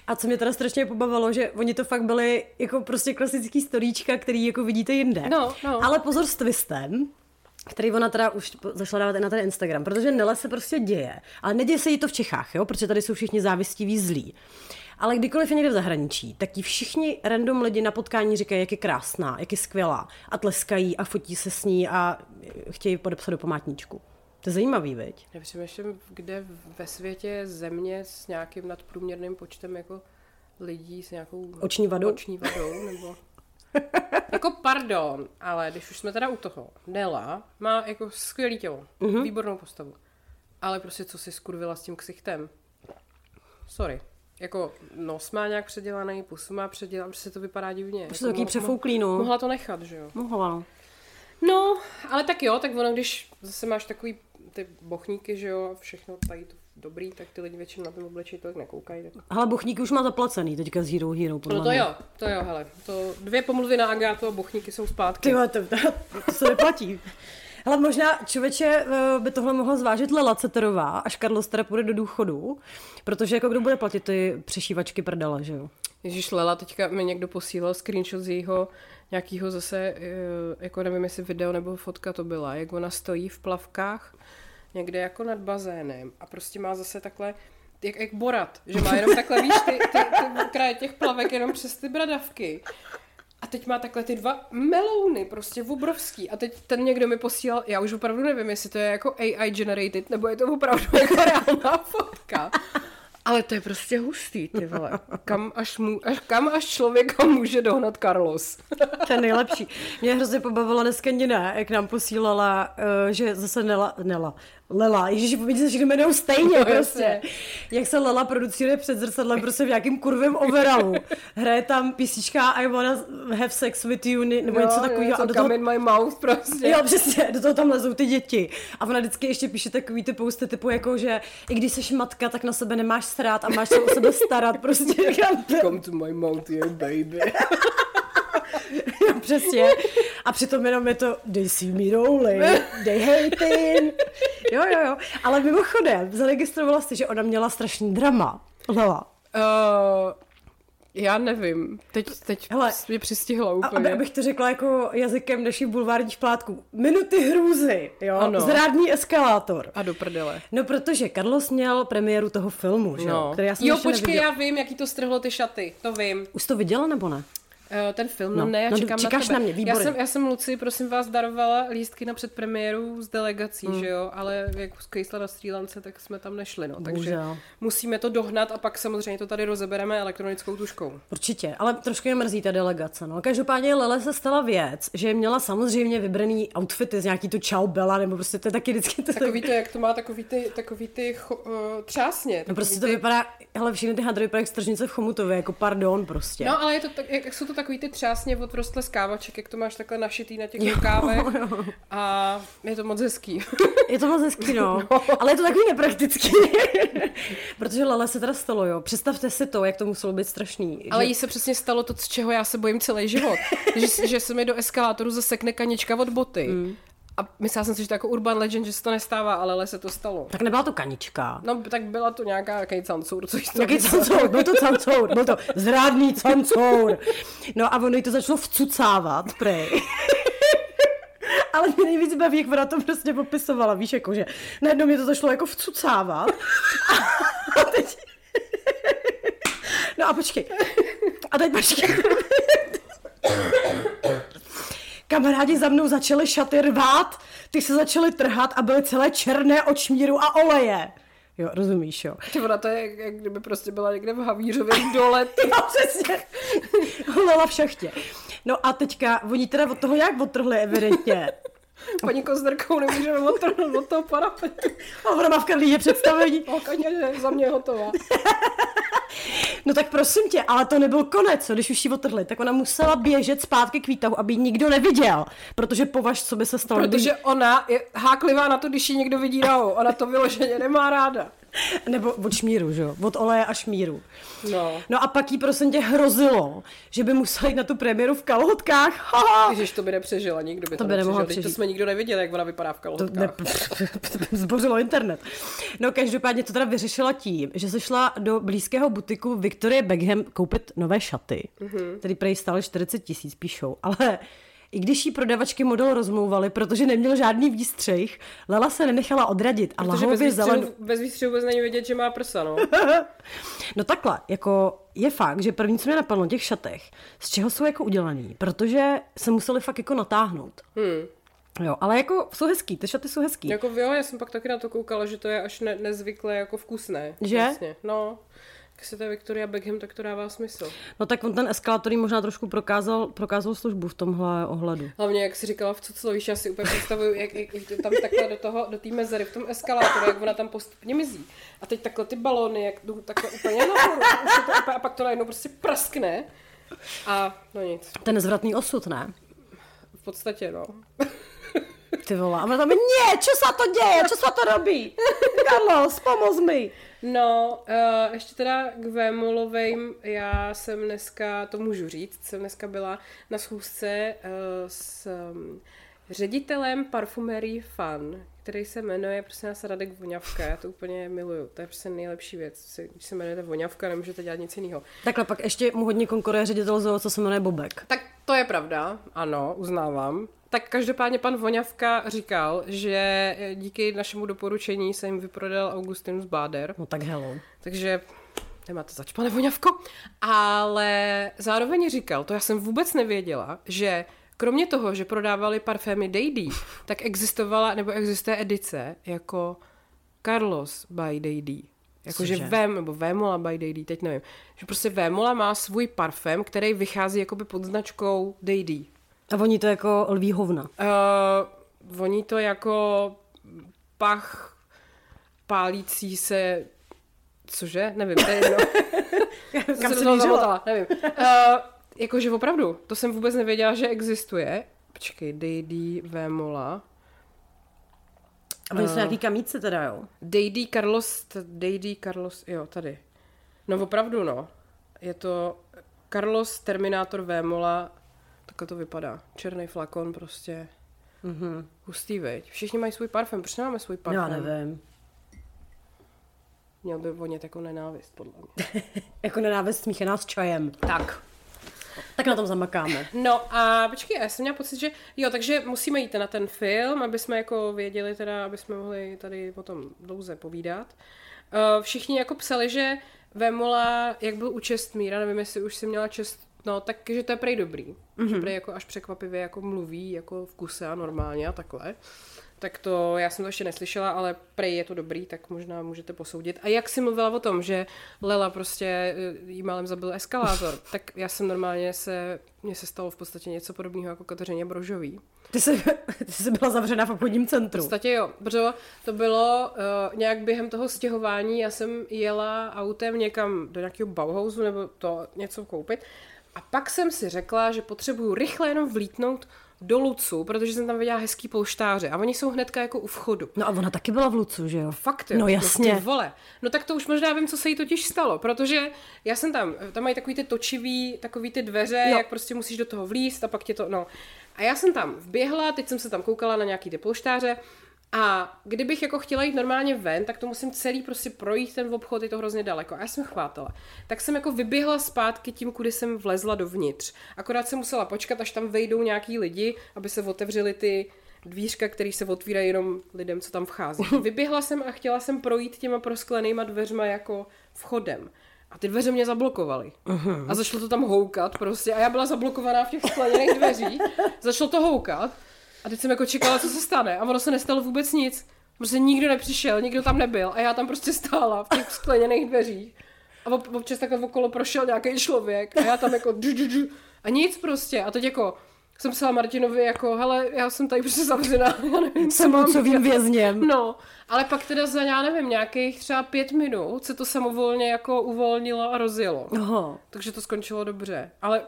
A co mě teda strašně pobavilo, že oni to fakt byli jako prostě klasický storíčka, který jako vidíte jinde. No, no. Ale pozor s twistem, který ona teda už zašla dávat i na ten Instagram, protože Nele se prostě děje. Ale neděje se jí to v Čechách, jo, protože tady jsou všichni závistiví zlí. Ale kdykoliv je někde v zahraničí, tak ti všichni random lidi na potkání říkají, jak je krásná, jak je skvělá a tleskají a fotí se s ní a chtějí podepsat do památníčku. To je zajímavý, veď? Já přemýšlím, kde ve světě je země s nějakým nadprůměrným počtem jako lidí s nějakou oční vadou, oční vadou nebo... *laughs* jako pardon, ale když už jsme teda u toho, Nela má jako skvělý tělo, mm-hmm. výbornou postavu, ale prostě co si skurvila s tím ksichtem? Sorry. Jako nos má nějak předělaný, pusu má předělaný, prostě to vypadá divně. Prostě jako taky přefoukli, no. Mohla to nechat, že jo? Mohla. No, ale tak jo, tak ono, když zase máš takový ty bochníky, že jo, všechno tady to dobrý, tak ty lidi většinou na tom obličeji tolik nekoukají. Tak... Ale bochníky už má zaplacený teďka z Hero Hero, podle No to mě. jo, to jo, hele. To dvě pomluvy na Agátu a bochníky jsou zpátky. Ty to, to, to se neplatí. *laughs* Ale možná člověče eh, by tohle mohla zvážit Lela Ceterová, až Carlos teda půjde do důchodu, protože jako kdo bude platit ty přešívačky prdele, že jo? Ježíš Lela, teďka mi někdo posílal screenshot z jejího nějakýho zase, eh, jako nevím, jestli video nebo fotka to byla, jak ona stojí v plavkách někde jako nad bazénem a prostě má zase takhle jak, jak Borat, že má jenom takhle, víš, ty, ty, ty kraje těch plavek jenom přes ty bradavky. A teď má takhle ty dva melouny, prostě obrovský. A teď ten někdo mi posílal, já už opravdu nevím, jestli to je jako AI generated, nebo je to opravdu *laughs* jako reálná fotka. Ale to je prostě hustý, ty vole. Kam až, mu, až, kam až člověka může dohnat Carlos? To je nejlepší. Mě hrozně pobavila dneska Nina, jak nám posílala, uh, že zase Nela, Nela, Lela, ježiš, povídě se všechny jmenují stejně No, prostě. jasně. Jak se Lela producuje před zrcadlem prostě v nějakým kurvém overalu. Hraje tam písnička I wanna have sex with you, ne- nebo něco takového. Něco A do toho, in my mouth prostě. Jo, přesně, do toho tam lezou ty děti. A ona vždycky ještě píše takový ty posty typu jako, že i když jsi matka, tak na sebe nemáš srát a máš se o sebe starat. Prostě *laughs* Come to my mouth, yeah, baby. *laughs* Jo, přesně. A přitom jenom je to they see me rolling, they hating. *laughs* Jo, jo, jo. Ale mimochodem, zaregistrovala jsi, že ona měla strašný drama. Lela. Uh, já nevím. Teď, teď Hele, mě přistihla A úplně. aby, abych to řekla jako jazykem našich bulvárních plátků. Minuty hrůzy, jo? Ano. Zrádný eskalátor. A do prdele. No, protože Carlos měl premiéru toho filmu, že jo? No. Který já jsem jo, počkej, neviděla. já vím, jaký to strhlo ty šaty. To vím. Už to viděla nebo ne? Uh, ten film, no, No. ne, já No, čekám čekáš na tebe. na mě, já jsem, já jsem Luci, prosím vás, darovala lístky na předpremiéru z delegací, Hmm. že jo, ale jak skejsla na Střílance, tak jsme tam nešli, no. Takže Bohužel. musíme to dohnat a pak samozřejmě to tady rozebereme elektronickou tuškou. Určitě, ale trošku mě mrzí ta delegace. No. Každopádně Lele se stala věc, že měla samozřejmě vybraný outfity z nějaký to čau Bela, nebo prostě to je taky vždycky to Takový to, jak to má takový ty, takový ty cho, uh, třásně. No prostě to ty... vypadá, hele, všechny ty hadry vypadají jak stržnice v Chomutově, jako pardon prostě. No, ale je to tak, jak, jak jsou to takový ty třásně odrostlé z kávaček, jak to máš takhle našitý na těch rukávech. *laughs* A je to moc hezký. *laughs* Je to moc hezký, no. *laughs* no. Ale je to takový nepraktický. Protože Lele se teda stalo, jo. Představte si to, jak to muselo být strašný. Ale že... jí se přesně stalo to, z čeho já se bojím celý život. že, že se mi do eskalátoru zasekne kanička od boty. Mm. A myslela jsem si, že to jako urban legend, že se to nestává, ale, ale se to stalo. Tak nebyla to kanička. No, tak byla to nějaká nějaký cancour, co to Jaký cancour, byl to cancour, byl to zrádný cancour. No a ono jí to začalo vcucávat, prej. *laughs* ale mě nejvíc baví, jak ona to prostě popisovala, víš, jako že najednou mě to začalo jako vcucávat. A teď... No a počkej. A teď počkej kamarádi za mnou začali šaty rvát, ty se začaly trhat a byly celé černé od šmíru a oleje. Jo, rozumíš, jo. Ty ona to je, jak, kdyby prostě byla někde v Havířově dole. *laughs* jo, přesně. Holela v šachtě. No a teďka, oni teda od toho jak odtrhli evidentně. *laughs* Paní Kozderkou nemůžeme odtrhnout od toho parapetu. A ona má v Karlíně představení. *laughs* O, za mě hotová. *laughs* No tak prosím tě, ale to nebyl konec, co, když už ji otrhli, tak ona musela běžet zpátky k výtahu, aby ji nikdo neviděl, protože považ, co by se stalo. Protože ona je háklivá na to, když ji někdo vidí naho, ona to vyloženě nemá ráda. *laughs* Nebo od šmíru, že jo? Od oleje a šmíru. No. No a pak jí prosím tě hrozilo, že by musela jít na tu premiéru v kalhotkách. Když to by nepřežila, nikdo by to, to by nemohl přežít. To jsme nikdo neviděli, jak ona vypadá v kalhotkách. To ne... *laughs* Zbořilo internet. No každopádně to teda vyřešila tím, že se šla do blízkého butiku Victoria Beckham koupit nové šaty, mm-hmm. který prej stály 40 tisíc, píšou. Ale i když jí prodavačky model rozmlouvaly, protože neměl žádný výstřih, Lela se nenechala odradit a protože bez výstřihu, zelen... bez výstřihu vůbec není vidět, že má prsa, no. *laughs* no takhle, jako je fakt, že první, co mě napadlo na těch šatech, z čeho jsou jako udělaný, protože se museli fakt jako natáhnout. Hmm. Jo, ale jako jsou hezký, ty šaty jsou hezký. Jako jo, já jsem pak taky na to koukala, že to je až ne, nezvykle jako vkusné. Že? Vlastně. No když se to je Victoria Beckham, tak to dává smysl. No tak on ten eskalátor možná trošku prokázal, prokázal službu v tomhle ohledu. Hlavně, jak si říkala v Cuclovíš, já si úplně představuju, jak, jak, jak tam takhle do toho, do té mezery v tom eskalátoru, jak ona tam postupně mizí. A teď takhle ty balony, jak jdou takhle úplně nahoru, a pak to najednou prostě praskne. A no nic. Ten zvratný osud, ne? V podstatě, no. Ty vole, a ona tam, nie, čo sa to děje, čo sa to robí? Carlos, pomoz mi. No, uh, ještě teda k Vémolovým, já jsem dneska, to můžu říct, jsem dneska byla na schůzce uh, s um, ředitelem parfumerii Fan, který se jmenuje prostě nás Radek Voňavka. Já to úplně miluju. To je prostě nejlepší věc. Když se jmenujete Voňavka, nemůžete dělat nic jiného. Takhle pak ještě mu hodně konkuruje ředitel zoo, co se jmenuje Bobek. Tak to je pravda, ano, uznávám. Tak každopádně pan Voňavka říkal, že díky našemu doporučení se jim vyprodal Augustinus Bader. No tak hello. Takže nemáte zač, pane Voňavko. Ale zároveň říkal, to já jsem vůbec nevěděla, že kromě toho, že prodávali parfémy Dady, tak existovala, nebo existuje edice jako Carlos by Dady. Jakože Vem, nebo Vémola by Dady, teď nevím. Že prostě Vémola má svůj parfém, který vychází jakoby pod značkou Dady. A voní to jako lví hovna. Uh, voní to jako pach pálící se Cože? Nevím, to je jedno. *laughs* Kam se to nevím. Uh, jakože opravdu, to jsem vůbec nevěděla, že existuje. Počkej, D.D. Vémola. A oni uh, jsou nějaký kamíce teda, jo? D.D. Carlos, D.D. Carlos, jo, tady. No opravdu, no. Je to Carlos Terminator Vémola Takhle to vypadá. Černý flakon prostě. Mm-hmm. Hustý, veď. Všichni mají svůj parfém. Proč nemáme svůj parfém? Já nevím. Měl by vonět jako nenávist, podle mě. *laughs* jako nenávist smíchená s čajem. Tak. Tak na tom zamakáme. No a počkej, já jsem měla pocit, že jo, takže musíme jít na ten film, aby jsme jako věděli teda, aby jsme mohli tady potom dlouze povídat. Uh, všichni jako psali, že Vemola, jak byl u Čestmíra, nevím, jestli už si měla čest No, takže to je prej dobrý. Mm-hmm. Že prej jako až překvapivě jako mluví jako v kuse a normálně a takhle. Tak to, já jsem to ještě neslyšela, ale prej je to dobrý, tak možná můžete posoudit. A jak jsi mluvila o tom, že Lela prostě eh, jí málem zabil eskalátor, *laughs* tak já jsem normálně se, mně se stalo v podstatě něco podobného jako Kateřině Brožový. Ty jsi, *laughs* ty jsi byla zavřena v obchodním centru. V podstatě jo, protože to bylo uh, nějak během toho stěhování, já jsem jela autem někam do nějakého Bauhausu nebo to něco koupit A pak jsem si řekla, že potřebuju rychle jenom vlítnout do Lucu, protože jsem tam viděla hezký polštáře a oni jsou hnedka jako u vchodu. No a ona taky byla v Lucu, že jo? Fakt jo. No jasně. No, ty vole. No tak to už možná vím, co se jí totiž stalo, protože já jsem tam, tam mají takový ty točivý, takový ty dveře, Jo. jak prostě musíš do toho vlíst a pak tě to, no. A já jsem tam vběhla, teď jsem se tam koukala na nějaký ty polštáře a kdybych jako chtěla jít normálně ven, tak to musím celý prostě projít ten obchod, je to hrozně daleko. A já jsem chvátala. Tak jsem jako vyběhla zpátky tím, kudy jsem vlezla dovnitř. Akorát jsem musela počkat, až tam vejdou nějaký lidi, aby se otevřely ty dvířka, které se otvírají jenom lidem, co tam vchází. *laughs* Vyběhla jsem a chtěla jsem projít těma prosklenýma dveřma jako vchodem. A ty dveře mě zablokovaly. Uh-huh. A začalo to tam houkat prostě. A já byla zablokovaná v těch skleněných dveřích. Začalo to houkat. A teď jsem jako čekala, co se stane. A ono se nestalo vůbec nic. Prostě nikdo nepřišel, nikdo tam nebyl. A já tam prostě stála v těch skleněných dveřích. A ob- občas takhle okolo prošel nějaký člověk. A já tam jako. A nic prostě. A teď jako jsem psala Martinovi jako, hele, já jsem tady prostě zavřená, *laughs* já nevím, co Jsem mám lucovým dělat. vězněm. No, ale pak teda za, já nevím, nějakých třeba pět minut se to samovolně jako uvolnilo a rozjelo. Aha. Takže to skončilo dobře. Ale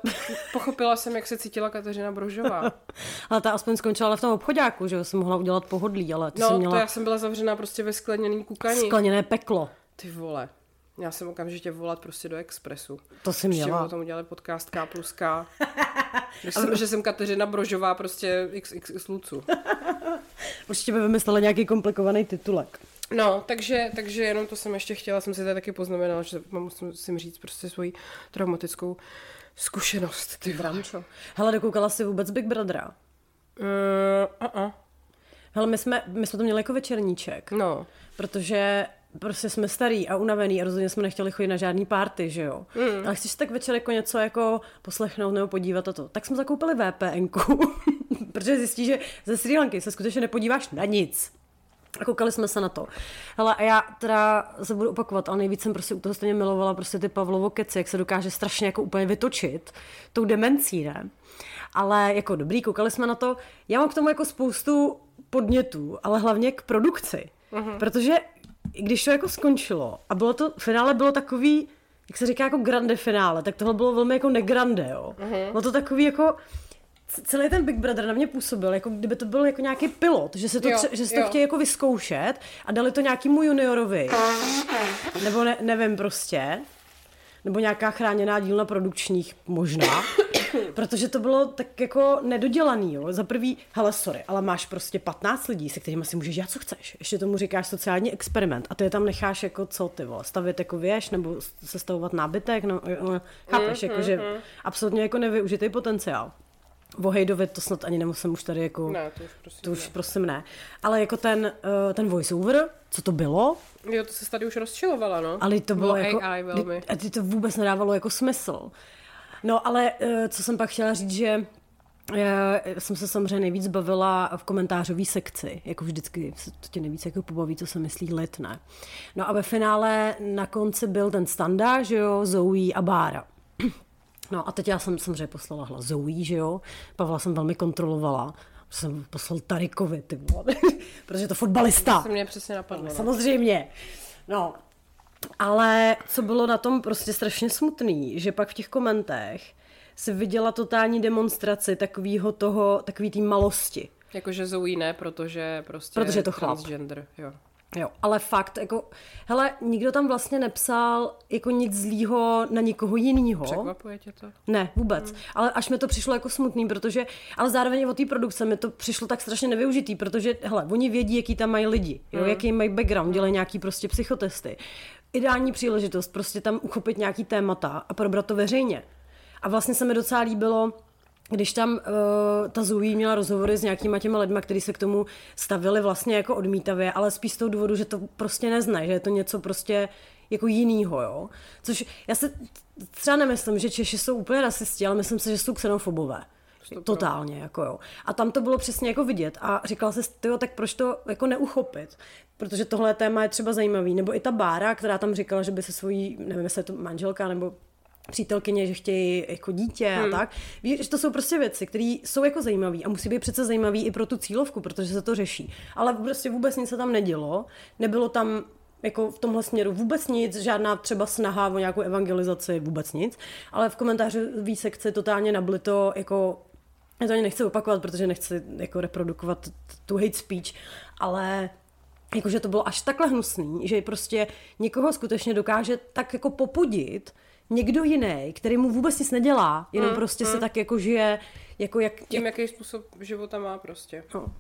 pochopila jsem, jak se cítila Kateřina Brožová. *laughs* Ale ta aspoň skončila ale v tom obchodáku, že jsem mohla udělat pohodlí, ale ty No, to měla já jsem byla zavřená prostě ve skleněný kukaní. skleněné peklo. Ty vole. Já jsem okamžitě volat prostě do Expressu. To Ještě měla. o tom udělali podcast K plus K. *laughs* Jsem, že jsem Kateřina Brožová prostě XXX Lucu. *laughs* Určitě by vymysleli nějaký komplikovaný titulek. No, takže, takže jenom to jsem ještě chtěla, jsem si tady taky poznamenala, že mám, musím, říct prostě svoji traumatickou zkušenost. Ty vole. Brančo. Hele, dokoukala jsi vůbec Big Brothera? Uh, uh-uh. Hele, my jsme, my jsme to měli jako večerníček, No, protože prostě jsme starý a unavený a rozhodně jsme nechtěli chodit na žádný party, že jo. Mm. Ale chceš si tak večer jako něco jako poslechnout nebo podívat a to. Tak jsme zakoupili VPNku, *laughs* protože zjistí, že ze Sri Lanky se skutečně nepodíváš na nic. A koukali jsme se na to. Hele, a já teda se budu opakovat, ale nejvíc jsem prostě u toho stejně milovala prostě ty Pavlovo keci, jak se dokáže strašně jako úplně vytočit tou demencí, ne? Ale jako dobrý, koukali jsme na to. Já mám k tomu jako spoustu podnětů, ale hlavně k produkci. Uh-huh. Protože když to jako skončilo a bylo to, finále bylo takový, jak se říká jako grande finále, tak tohle bylo velmi jako negrande, jo. Uh-huh. Bylo to takový jako, celý ten Big Brother na mě působil, jako kdyby to byl jako nějaký pilot, že se to, Jo, tře- že se to jo. chtějí jako vyzkoušet a dali to nějakému juniorovi. Nebo ne, nevím prostě. Nebo nějaká chráněná dílna produkčních možná. *laughs* Protože to bylo tak jako nedodělaný, jo. Za prvý, hele, sorry, ale máš prostě 15 lidí, se kterými si můžeš dělat, co chceš. Ještě tomu říkáš sociální experiment a ty je tam necháš jako co ty vole, stavět jako věž nebo sestavovat nábytek, no, no chápeš, jako že absolutně jako nevyužitý potenciál. O Hejdovi to snad ani nemusím už tady jako... ne, to už prostě To už ne. prosím ne. Ale jako ten, uh, ten voiceover, co to bylo, Jo, to se tady už rozčilovala, no. ale to bylo, jako... AI velmi. A ty to vůbec nedávalo jako smysl. No ale uh, co jsem pak chtěla říct, že já jsem se samozřejmě nejvíc bavila v komentářové sekci, jako vždycky se to tě nejvíc jako pobaví, co se myslí lid, ne? No a ve finále na konci byl ten standa, že jo, Zoe a Bára. *clears throat* No a teď já jsem samozřejmě poslala hlas Zoe, že jo, Pavla jsem velmi kontrolovala, jsem poslal Tarikovi, ty vole, *laughs* protože to fotbalista. To mě přesně napadlo. No. Samozřejmě. No, ale co bylo na tom prostě strašně smutný, že pak v těch komentech si viděla totální demonstraci takového toho, takový té malosti. Jakože Zoe ne, protože prostě Protože je to chlap. transgender, jo. Jo, ale fakt, jako, hele, nikdo tam vlastně nepsal jako nic zlýho na nikoho jinýho. Překvapuje tě to? Ne, vůbec. Hmm. Ale až mi to přišlo jako smutný, protože, ale zároveň od té produkce mi to přišlo tak strašně nevyužitý, protože, hele, oni vědí, jaký tam mají lidi, jo, Hmm. jaký mají background, dělají nějaký prostě psychotesty. Ideální příležitost prostě tam uchopit nějaký témata a probrat to veřejně. A vlastně se mi docela líbilo, když tam uh, ta Zoe měla rozhovory s nějakýma těma lidma, kteří se k tomu stavili vlastně jako odmítavě, ale spíš z toho důvodu, že to prostě neznají, že je to něco prostě jako jinýho, jo. Což já si třeba nemyslím, že Češi jsou úplně rasisti, ale myslím si, že jsou xenofobové. Totálně, jako jo. A tam to bylo přesně jako vidět a říkala si, tyjo, tak proč to jako neuchopit? Protože tohle téma je třeba zajímavý. Nebo i ta Bára, která tam říkala, že by se svojí, nevím, jestli je to manželka nebo přítelkyně, že chtějí jako dítě hmm. a tak. Víš, že to jsou prostě věci, které jsou jako zajímavé a musí být přece zajímavý i pro tu cílovku, protože se to řeší. Ale prostě vůbec nic se tam nedělo, nebylo tam jako v tomhle směru vůbec nic, žádná třeba snaha o nějakou evangelizaci, vůbec nic, ale v komentářové sekci totálně nablito jako já to ani nechci opakovat, protože nechci jako reprodukovat tu hate speech, ale jakože to bylo až takhle hnusný, že prostě někoho skutečně dokáže tak jako popudit někdo jiný, který mu vůbec nic nedělá, jenom mm, prostě mm. se tak jako žije, jako jak... Tím, jaký způsob života má prostě. No.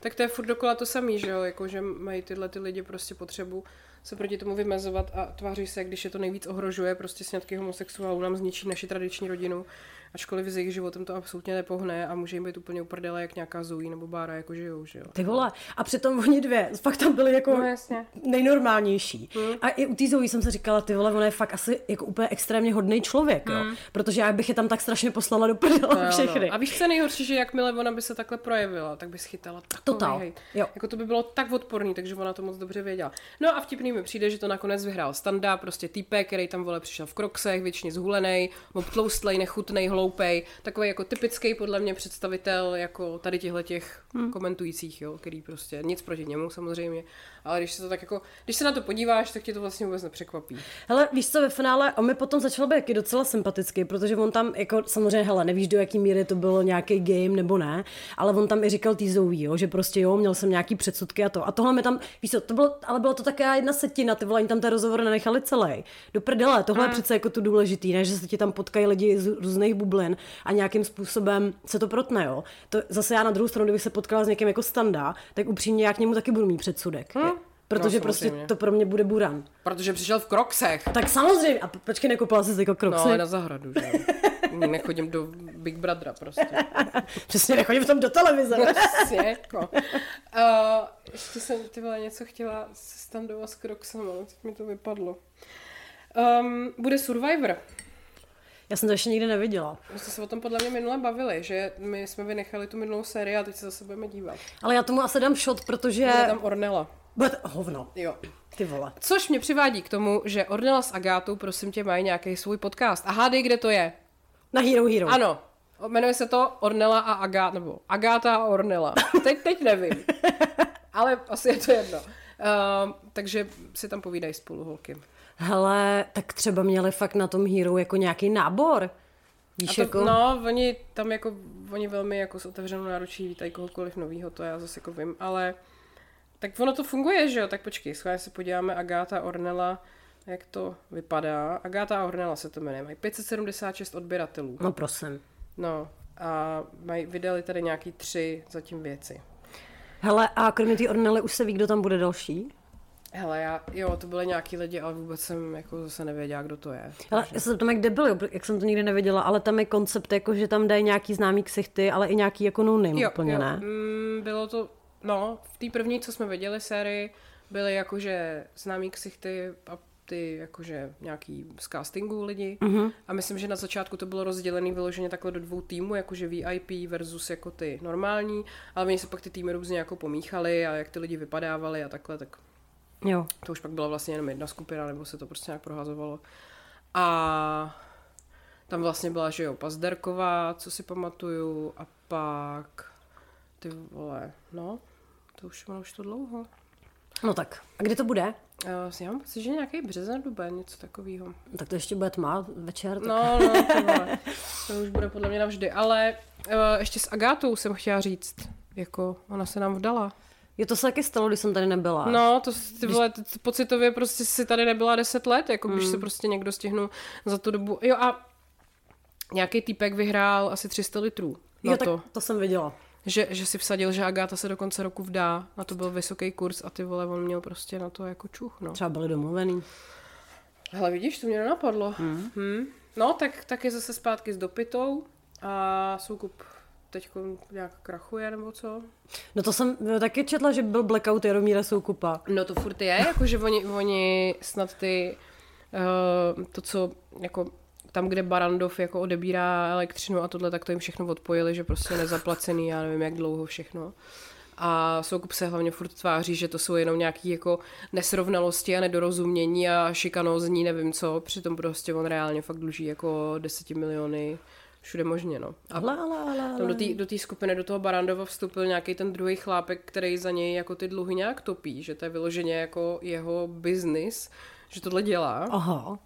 Tak to je furt dokola to samý, že jo, jako že mají tyhle ty lidi prostě potřebu se proti tomu vymezovat a tváří se, když je to nejvíc ohrožuje, prostě snědky homosexuálů nám zničí naši tradiční rodinu ačkoliv s jejich životem to absolutně nepohne a může jim být úplně uprdele, jak nějaká Zoe nebo Bára jako žijou, že jo. Ty vole, a přitom oni dvě fakt tam byly jako no, jasně. nejnormálnější. Hmm. A i u té Zoe jsem se říkala, ty vole, ona je fakt asi jako úplně extrémně hodný člověk, hmm. jo. Protože já bych je tam tak strašně poslala do prdela no, všechny. No. A víš, co nejhorší, že jakmile ona by se takhle projevila, tak by schytala takový Total. Hejt. Jo. Jako to by bylo tak odporný, takže ona to moc dobře věděla. No a vtipný mi přijde, že to nakonec vyhrál Standa, prostě týpek, který tam vole přišel v kroksech, většině zhulený, obtloustlej, nechutnej, hloupej, takový jako typický podle mě představitel jako tady těchto těch hmm. komentujících, jo, který prostě nic proti němu samozřejmě, ale když se to tak jako, když se na to podíváš, tak tě to vlastně vůbec nepřekvapí. Hele, víš co, ve finále on mi potom začal být jaký docela sympatický, protože on tam jako samozřejmě, hele, nevíš do jaký míry to bylo nějaký game nebo ne, ale on tam i říkal tý Zoe, jo, že prostě jo, měl jsem nějaký předsudky a to. A tohle mi tam, víš co, to bylo, ale bylo to také jedna setina, ty vole, tam ten rozhovor nenechali celý. Do prdele, tohle hmm. je přece jako tu důležitý, ne, že se ti tam potkají lidi z různých bublin a nějakým způsobem se to protne, jo. To zase já na druhou stranu, kdybych se potkala s někým jako standa, tak upřímně já k němu taky budu mít předsudek. Hmm. Protože no, prostě to pro mě bude buran. Protože přišel v kroksech. Tak samozřejmě. A počkej, nekoupila jsi jako kroksy? No, ale na zahradu, že Nechodím do Big Brothera prostě. *laughs* Přesně, nechodím tam do televize. *laughs* Přesně, jako. Uh, ještě jsem ty vole něco chtěla se standovat s kroksem, ale teď mi to vypadlo. Um, bude Survivor. Já jsem to ještě nikdy neviděla. My jsme se o tom podle mě minule bavili, že my jsme vynechali tu minulou sérii a teď se zase budeme dívat. Ale já tomu asi dám shot, protože... Bude tam Ornella. But, hovno. Jo. Ty vole. Což mě přivádí k tomu, že Ornella s Agátou, prosím tě, mají nějaký svůj podcast. A hádej, kde to je? Na Hero Hero. Ano. Jmenuje se to Ornella a Agáta, nebo Agáta a Ornella. Teď, teď nevím. *laughs* Ale asi je to jedno. Uh, takže si tam povídají spolu holky. Hele, tak třeba měli fakt na tom Hero jako nějaký nábor. Víš, to, jako... No, oni tam jako, oni velmi jako s otevřenou náručí vítají kohokoliv novýho, to já zase jako vím, ale tak ono to funguje, že jo? Tak počkej, schválně se podíváme Agáta Ornella, jak to vypadá. Agáta Ornella se to jmenuje. Mají 576 odběratelů. No prosím. No a mají, vydali tady nějaký tři zatím věci. Hele, a kromě té Ornely už se ví, kdo tam bude další? Hele, já, jo, to byly nějaký lidi, ale vůbec jsem jako zase nevěděla, kdo to je. Hele, já se tam jak byl, jak jsem to nikdy nevěděla, ale tam je koncept, jako, že tam dají nějaký známý ksichty, ale i nějaký jako no name jo, úplně, jo. ne? Mm, bylo to, no, v té první, co jsme viděli sérii, byly jakože známý ksichty a ty jakože nějaký z castingu lidi. Mm-hmm. A myslím, že na začátku to bylo rozdělené vyloženě takhle do dvou týmů, jakože VIP versus jako ty normální, ale oni se pak ty týmy různě jako pomíchali a jak ty lidi vypadávali a takhle, tak jo. to už pak byla vlastně jenom jedna skupina, nebo se to prostě nějak prohazovalo. A tam vlastně byla, že jo, Pazderková, co si pamatuju, a pak ty vole, no, to už ono už to dlouho. No tak, a kdy to bude? Uh, já mám pocit, že nějaký březen, duben, něco takového. Tak to ještě bude tma večer. Tak... No, no, to, to už bude podle mě navždy. Ale uh, ještě s Agátou jsem chtěla říct, jako ona se nám vdala. Jo, to se taky stalo, když jsem tady nebyla. No, to ty vole, když... pocitově prostě si tady nebyla deset let, jako když hmm. se prostě někdo stihnul za tu dobu. Jo a nějaký týpek vyhrál asi 300 litrů. Jo, to. tak to jsem viděla. Že, že si vsadil, že Agáta se do konce roku vdá. Na to byl vysoký kurz a ty vole, on měl prostě na to jako čuch, no. Třeba byli domluvený. Hele, vidíš, to mě nenapadlo. Hmm. Hmm. No, tak, tak je zase zpátky s dopitou a Soukup teď nějak krachuje nebo co? No to jsem no, taky četla, že byl blackout Jaromíra Soukupa. No to furt je, jakože oni, oni snad ty, uh, to co jako tam, kde Barandov jako odebírá elektřinu a tohle, tak to jim všechno odpojili, že prostě nezaplacený, já nevím jak dlouho všechno. A Soukup se hlavně furt tváří, že to jsou jenom nějaké jako nesrovnalosti a nedorozumění a šikanózní nevím co, přitom prostě on reálně fakt dluží jako deseti miliony všude možně, no. A ale, ale, tam ale. do té do skupiny, do toho Barandova vstoupil nějaký ten druhý chlápek, který za něj jako ty dluhy nějak topí, že to je vyloženě jako jeho biznis, že tohle dělá. Aha.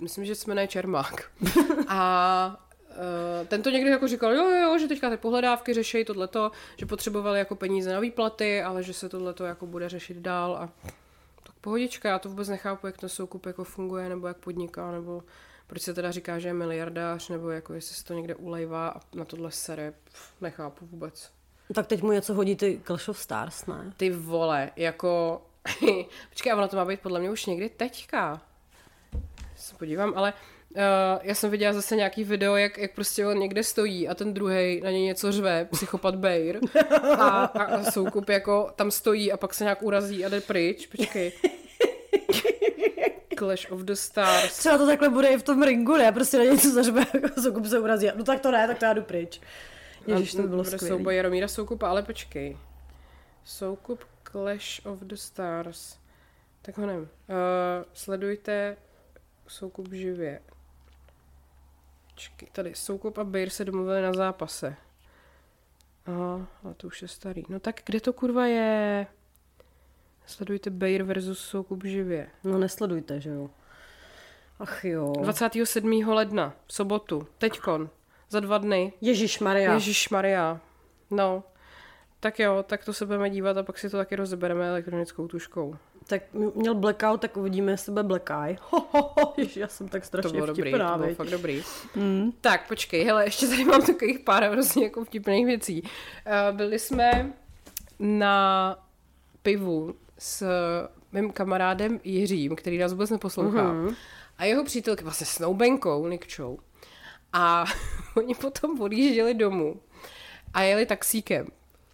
Myslím, že se jmenuje Čermák. *laughs* A uh, ten to někdy jako říkal, jo, jo, jo, že teďka ty pohledávky řeší tohleto, že potřebovali jako peníze na výplaty, ale že se tohleto jako bude řešit dál a tak pohodička, já to vůbec nechápu, jak ten soukup jako funguje, nebo jak podniká, nebo proč se teda říká, že je miliardář, nebo jako jestli se to někde ulejvá a na tohle sere, pff, nechápu vůbec. Tak teď mu něco hodí ty Clash of Stars, ne? Ty vole, jako... *laughs* Počkej, a ono to má být podle mě už někdy teďka. Se podívám, ale uh, já jsem viděla zase nějaký video, jak, jak prostě on někde stojí a ten druhý na něj něco řve, psychopat Bejr. A, a, a soukup jako tam stojí a pak se nějak urazí a jde pryč. Počkej. *laughs* Clash of the Stars. Třeba to takhle bude i v tom ringu, ne? Prostě na něco zařve, jako *laughs* soukup se urazí. No tak to ne, tak to já jdu pryč. Ježiš, to by bylo Bude skvělé. souboj Jaromíra Soukupa, ale počkej. Soukup Clash of the Stars. Tak ho nevím. Uh, sledujte Soukup živě. Počkej, tady Soukup a Bejr se domluvili na zápase. Aha, ale to už je starý. No tak kde to kurva je? Sledujte Bejr versus Soukup živě. No nesledujte, že jo. Ach jo. 27. ledna, sobotu, teďkon, za dva dny. Ježíš Maria. Ježíš Maria. No. Tak jo, tak to se budeme dívat a pak si to taky rozebereme elektronickou tuškou. Tak měl blackout, tak uvidíme, jestli bude black eye. Ho, ho, ho, ježiš, já jsem tak To strašně bylo dobrý, to vtipná, bylo fakt dobrý. Mm. Tak, počkej, hele, ještě tady mám takových pár hrozně jako vtipných věcí. Uh, byli jsme na pivu s mým kamarádem Jiřím, který nás vůbec neposlouchá. Mm-hmm. A jeho přítelky, vlastně s Noubenkou, Nikčou. A *laughs* oni potom odjížděli domů a jeli taxíkem.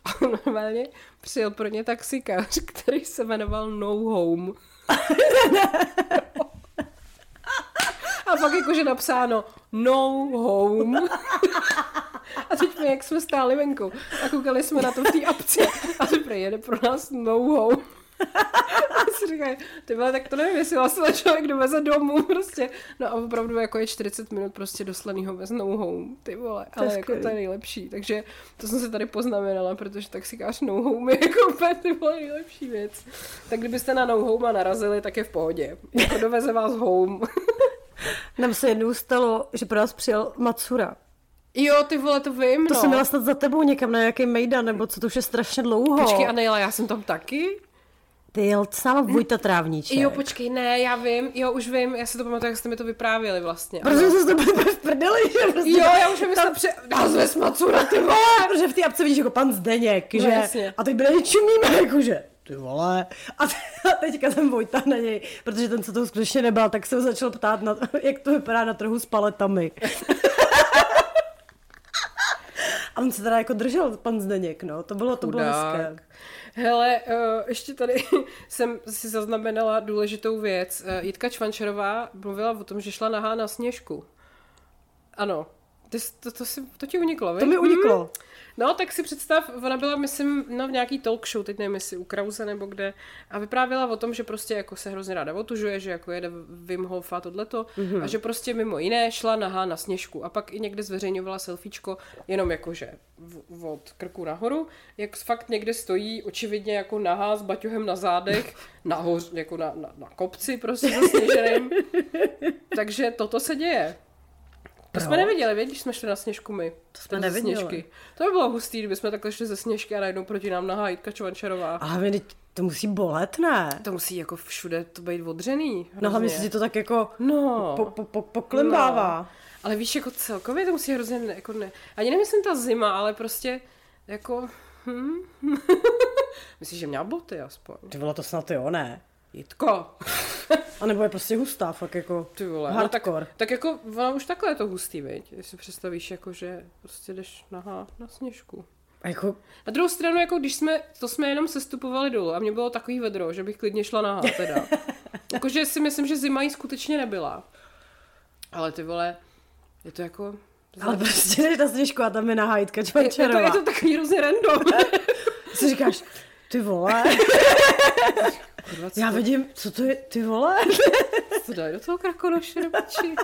A normálně přijel pro ně taxikář, který se jmenoval No Home. *laughs* A pak jakože napsáno no home. A teď my, jak jsme stáli venku a koukali jsme na to v té apce a teprve jede pro nás no home. *laughs* Si říkají, ty vole, tak to nevím, jestli vlastně člověk doveze domů prostě. No a opravdu jako je 40 minut prostě doslanýho bez no home, ty vole, To ale jako to je nejlepší. Takže to jsem si tady poznamenala, protože taxikář no home je *laughs* jako úplně ty vole nejlepší věc. Tak kdybyste na no home narazili, tak je v pohodě. Jako doveze vás home. *laughs* Nám se jednou stalo, že pro nás přijel Matsura. Jo, ty vole, to vím, To no. jsem měla snad za tebou někam na nějaký mejdan, nebo co to už je strašně dlouho. Počkej, a nejela, já jsem tam taky? Ty jel s náma Vojta Trávníček. Jo, počkej, ne, já vím, jo, už vím, já si to pamatuju, jak jste mi to vyprávěli vlastně. Protože jsme to byli v prdeli, že prostě... Jo, já už tam... pře... Názve Smacura, ty vole! *laughs* Protože v té apce vidíš jako pan Zdeněk, No že? jasně. A teď byli čumíme, jakože ty vole. A, te- *laughs* a teďka ten Vojta na něj, protože ten, co to skutečně nebal, tak se ho začal ptát, na, *laughs* jak to vypadá na trhu s paletami. A on se teda jako držel, pan Zdeněk, no. To bylo, to bylo hezké. Hele, uh, ještě tady *laughs* jsem si zaznamenala důležitou věc. Uh, Jitka Čvančerová mluvila o tom, že šla nahá na sněžku. Ano. Jsi- to, to, si, to ti uniklo, To mi uniklo. Mm. No, tak si představ, ona byla, myslím, no, v nějaký talk show, teď nevím, jestli u Krause nebo kde, a vyprávěla o tom, že prostě jako se hrozně ráda otužuje, že jako jede Wim Hof a tohleto, mm-hmm. a že prostě mimo jiné šla nahá na sněžku a pak i někde zveřejňovala selfiečko, jenom jakože v- od krku nahoru, jak fakt někde stojí, očividně jako nahá s baťohem na zádech, *laughs* nahoř, jako na, na, na kopci prostě zasněženým. *laughs* Takže toto se děje. To jsme neviděli, věď, když jsme šli na sněžku my. To jsme neviděli. Sněžky. To by bylo hustý, kdyby jsme takhle šli ze sněžky a najednou proti nám nahá Jitka Čovančarová. A teď to musí bolet, ne? To musí jako všude to být odřený. No hlavně hrozně. se ti to tak jako No. po, po, po, poklimbává. No. Ale víš, jako celkově to musí hrozně, ne, jako ne, ani nemyslím ta zima, ale prostě jako, hm. *laughs* Myslíš, že měla boty aspoň? Ty vole, to snad jo, ne? Jitko, A nebo je prostě hustá, fak jako ty vole. No, hardcore. tak, tak jako, ona už takhle je to hustý, viď? Jestli představíš, jako, že prostě jdeš nahá na sněžku. A jako, Na druhou stranu, jako když jsme, to jsme jenom sestupovali dolů a mě bylo takový vedro, že bych klidně šla nahá teda. *laughs* Jakože si myslím, že zima jí skutečně nebyla. Ale ty vole, je to jako... ale prostě jdeš na sněžku a tam je nahá Jitka je, je, to, je to takový hrozně random. *laughs* Si říkáš, ty vole, *laughs* Já vidím, co to je, ty vole. *laughs* Co dají do toho krakonoše do piči?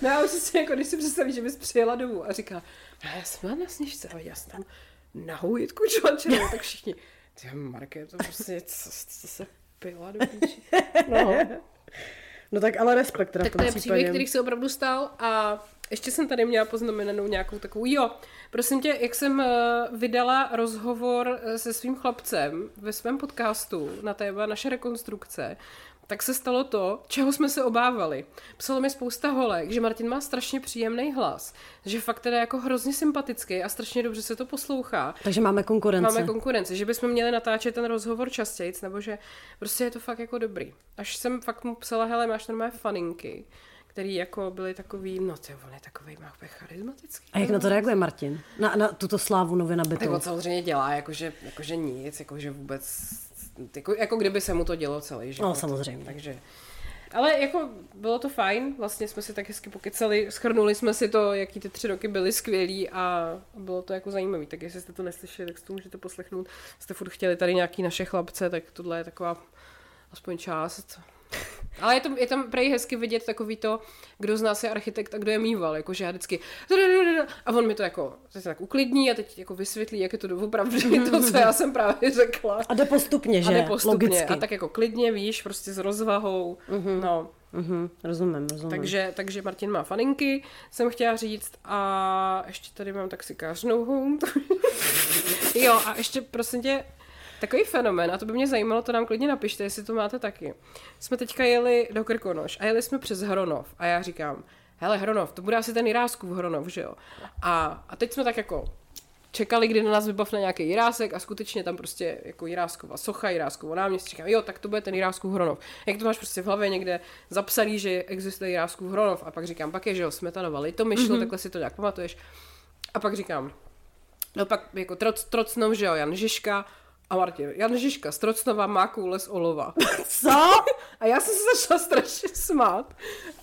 No a už si jako, když si představíš, že bys přijela domů a říká, "No, já jsem byla na sněžce, ale já jsem tam nahou Jitku čvančenou, tak všichni, ty Marke, to prostě, co, co se pila do píči. No. No tak ale respekt teda Tak to je případě. příběh, který se opravdu stal a ještě jsem tady měla poznamenanou nějakou takovou, jo, prosím tě, jak jsem eh, vydala rozhovor eh, se svým chlapcem ve svém podcastu na téma naše rekonstrukce, tak se stalo to, čeho jsme se obávali. Psalo mi spousta holek, že Martin má strašně příjemný hlas, že fakt teda jako hrozně sympatický a strašně dobře se to poslouchá. Takže máme konkurenci. Máme konkurenci, že bychom měli natáčet ten rozhovor častěji, nebo že prostě je to fakt jako dobrý. Až jsem fakt mu psala, hele, máš normálně faninky, který jako byly takový, no ty on je takový, má úplně charismatický. A jak na to reaguje Martin? Na, na tuto slávu nově Tak nabitou. on samozřejmě dělá, jakože, jakože nic, jakože vůbec, jako, jako kdyby se mu to dělo celý život. No, samozřejmě. Takže, ale jako bylo to fajn, vlastně jsme si tak hezky pokecali, schrnuli jsme si to, jaký ty tři roky byly skvělý a bylo to jako zajímavý, tak jestli jste to neslyšeli, tak si to můžete poslechnout. Jste furt chtěli tady nějaký naše chlapce, tak tohle je taková aspoň část. Ale je tam, je tam prej hezky vidět takový to, kdo z nás je architekt a kdo je mýval, jakože já vždycky a on mi to jako se tak uklidní a teď jako vysvětlí, jak je to doopravdy to, co já jsem právě řekla. A jde postupně, že? A jde postupně. Logicky. A tak jako klidně, víš, prostě s rozvahou. No, Mhm, rozumím, rozumím. takže, takže Martin má faninky, jsem chtěla říct. A ještě tady mám taxikářnou home. *laughs* jo, a ještě prosím tě, takový fenomén, a to by mě zajímalo, to nám klidně napište, jestli to máte taky. Jsme teďka jeli do Krkonoš a jeli jsme přes Hronov a já říkám, hele Hronov, to bude asi ten Jiráskův Hronov, že jo? A, a teď jsme tak jako čekali, kdy na nás vybavne nějaký Jirásek a skutečně tam prostě jako Jiráskova socha, Jiráskovo náměstí. Říkám, jo, tak to bude ten Jiráskův Hronov. Jak to máš prostě v hlavě někde zapsaný, že existuje Jiráskův Hronov a pak říkám, pak je, že jo, Smetanova Litomyšl, mm-hmm. takhle si to nějak pamatuješ. A pak říkám, no pak jako troc, Trocnov, že jo, Jan Žižka a Martin. Jan Žižka z Trocnova má koule z olova. *laughs* Co? A já jsem se začala strašně smát.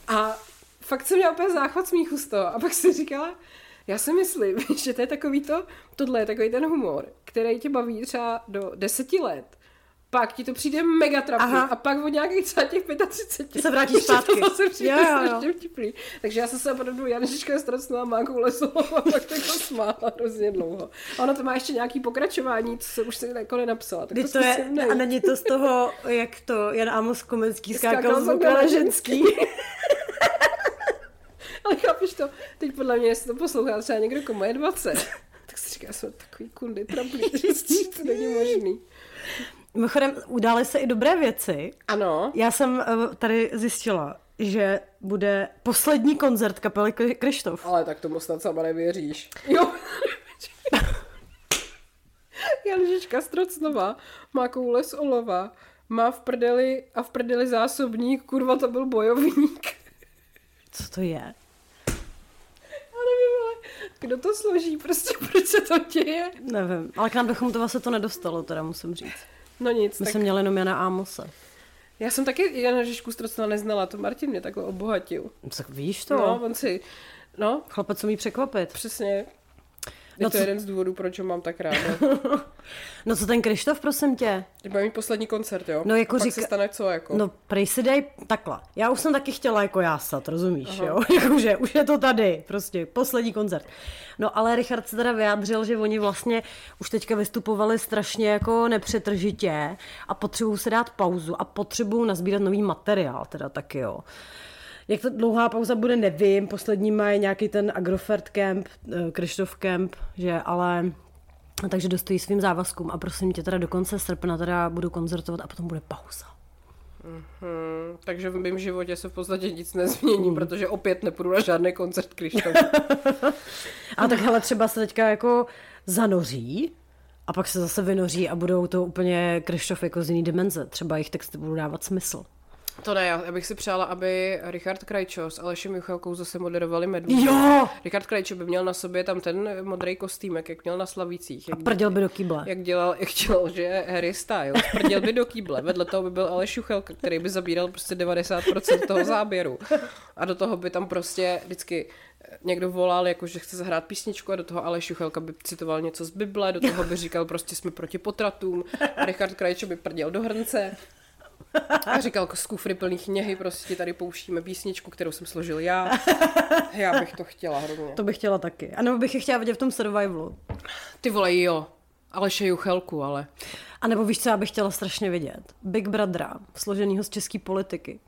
A fakt jsem měla úplně záchvat smíchu z toho. A pak si říkala, já si myslím, *laughs* že to je takový to, tohle je takový ten humor, který tě baví třeba do deseti let. Pak ti to přijde mega trapný Aha. a pak od nějakých třeba těch 35 Se vrátíš *laughs* zpátky. To zase přijde Jo, jo, strašně vtipný. Takže já jsem se opravdu Janička ztracnula má koule slova *laughs* a pak jako smála hrozně dlouho. A ono to má ještě nějaký pokračování, co se už se jako nenapsala. Tak to je, zkusím najít. a není to z toho, jak to Jan Amos Komenský Skákal skákal z na ženský. *laughs* Ale chápeš to, teď podle mě, jestli to poslouchá třeba někdo, komu je 20, tak si říká, jsou takový kundy trablí, to není možný. Mimochodem, udály se i dobré věci. Ano, Já jsem eh, tady zjistila, že bude poslední koncert kapely Kri- Krištof. ale tak tomu snad sama nevěříš. Jo. *laughs* Janžička Strocnova má koule z olova, má v prdeli a v prdeli zásobník, kurva to byl bojovník. *laughs* Co to je? Já nevím, ale kdo to složí, prostě *laughs* proč se to děje? Nevím, ale k nám do Chomutova se to nedostalo, teda musím říct. No nic, My tak jsme měli jenom Jana Amose. já jsem taky Jana Žižku Strocnova neznala, to Martin mě takhle obohatil. Tak víš to? No, on si, no, Chlapec umí překvapit. přesně. Je No to co- jeden z důvodů, proč ho mám tak ráda. *laughs* No co ten Krištof, prosím tě? Teď bude mít poslední koncert, jo? No, jako A pak říká- se stane co, jako? No, prej si dej takhle. Já už jsem taky chtěla jako jásat, rozumíš, jo? *laughs* Jakože už je to tady, prostě poslední koncert. No ale Richard se teda vyjádřil, že oni vlastně už teďka vystupovali strašně jako nepřetržitě a potřebují se dát pauzu a potřebují nazbírat nový materiál, teda taky jo. Jak to dlouhá pauza bude, nevím. Poslední mají nějaký ten Agrofert Camp, eh, Krištof Camp, že ale takže dostojí svým závazkům a prosím tě teda do konce srpna teda budu koncertovat a potom bude pauza. Hmm, takže v mém životě se v podstatě nic nezmění, Hmm. protože opět nepůjdu na žádný koncert Krištof. *laughs* A tak hele, třeba se teďka jako zanoří a pak se zase vynoří a budou to úplně Krištof jako z jiný dimenze. Třeba jejich texty budou dávat smysl. To ne, já bych si přála, aby Richard Krajčo s Alešem Juchelkou zase moderovali Medvídu. Jo! Richard Krajčo by měl na sobě tam ten modrý kostýmek, jak měl na Slavících. Jak, Prděl by do kýble. jak dělal, jak dělal, že je Harry Styles. Prděl by do kýble. Vedle toho by byl Aleš Juchelka, který by zabíral prostě 90% toho záběru. A do toho by tam prostě vždycky někdo volal, jako že chce zahrát písničku a do toho Aleš Juchelka by citoval něco z Bible, do toho by říkal prostě jsme proti potratům a Richard Krajčo by prděl do hrnce A říkal, jako z kufry plný knihy, prostě tady pouštíme písničku, kterou jsem složil já. *laughs* Já bych to chtěla hrozně. To bych chtěla taky. A nebo bych je chtěla vidět v tom survivalu. Ty vole, jo. Ale Juchelku, ale. A nebo víš, co já bych chtěla strašně vidět? Big Brothera, složenýho z české politiky.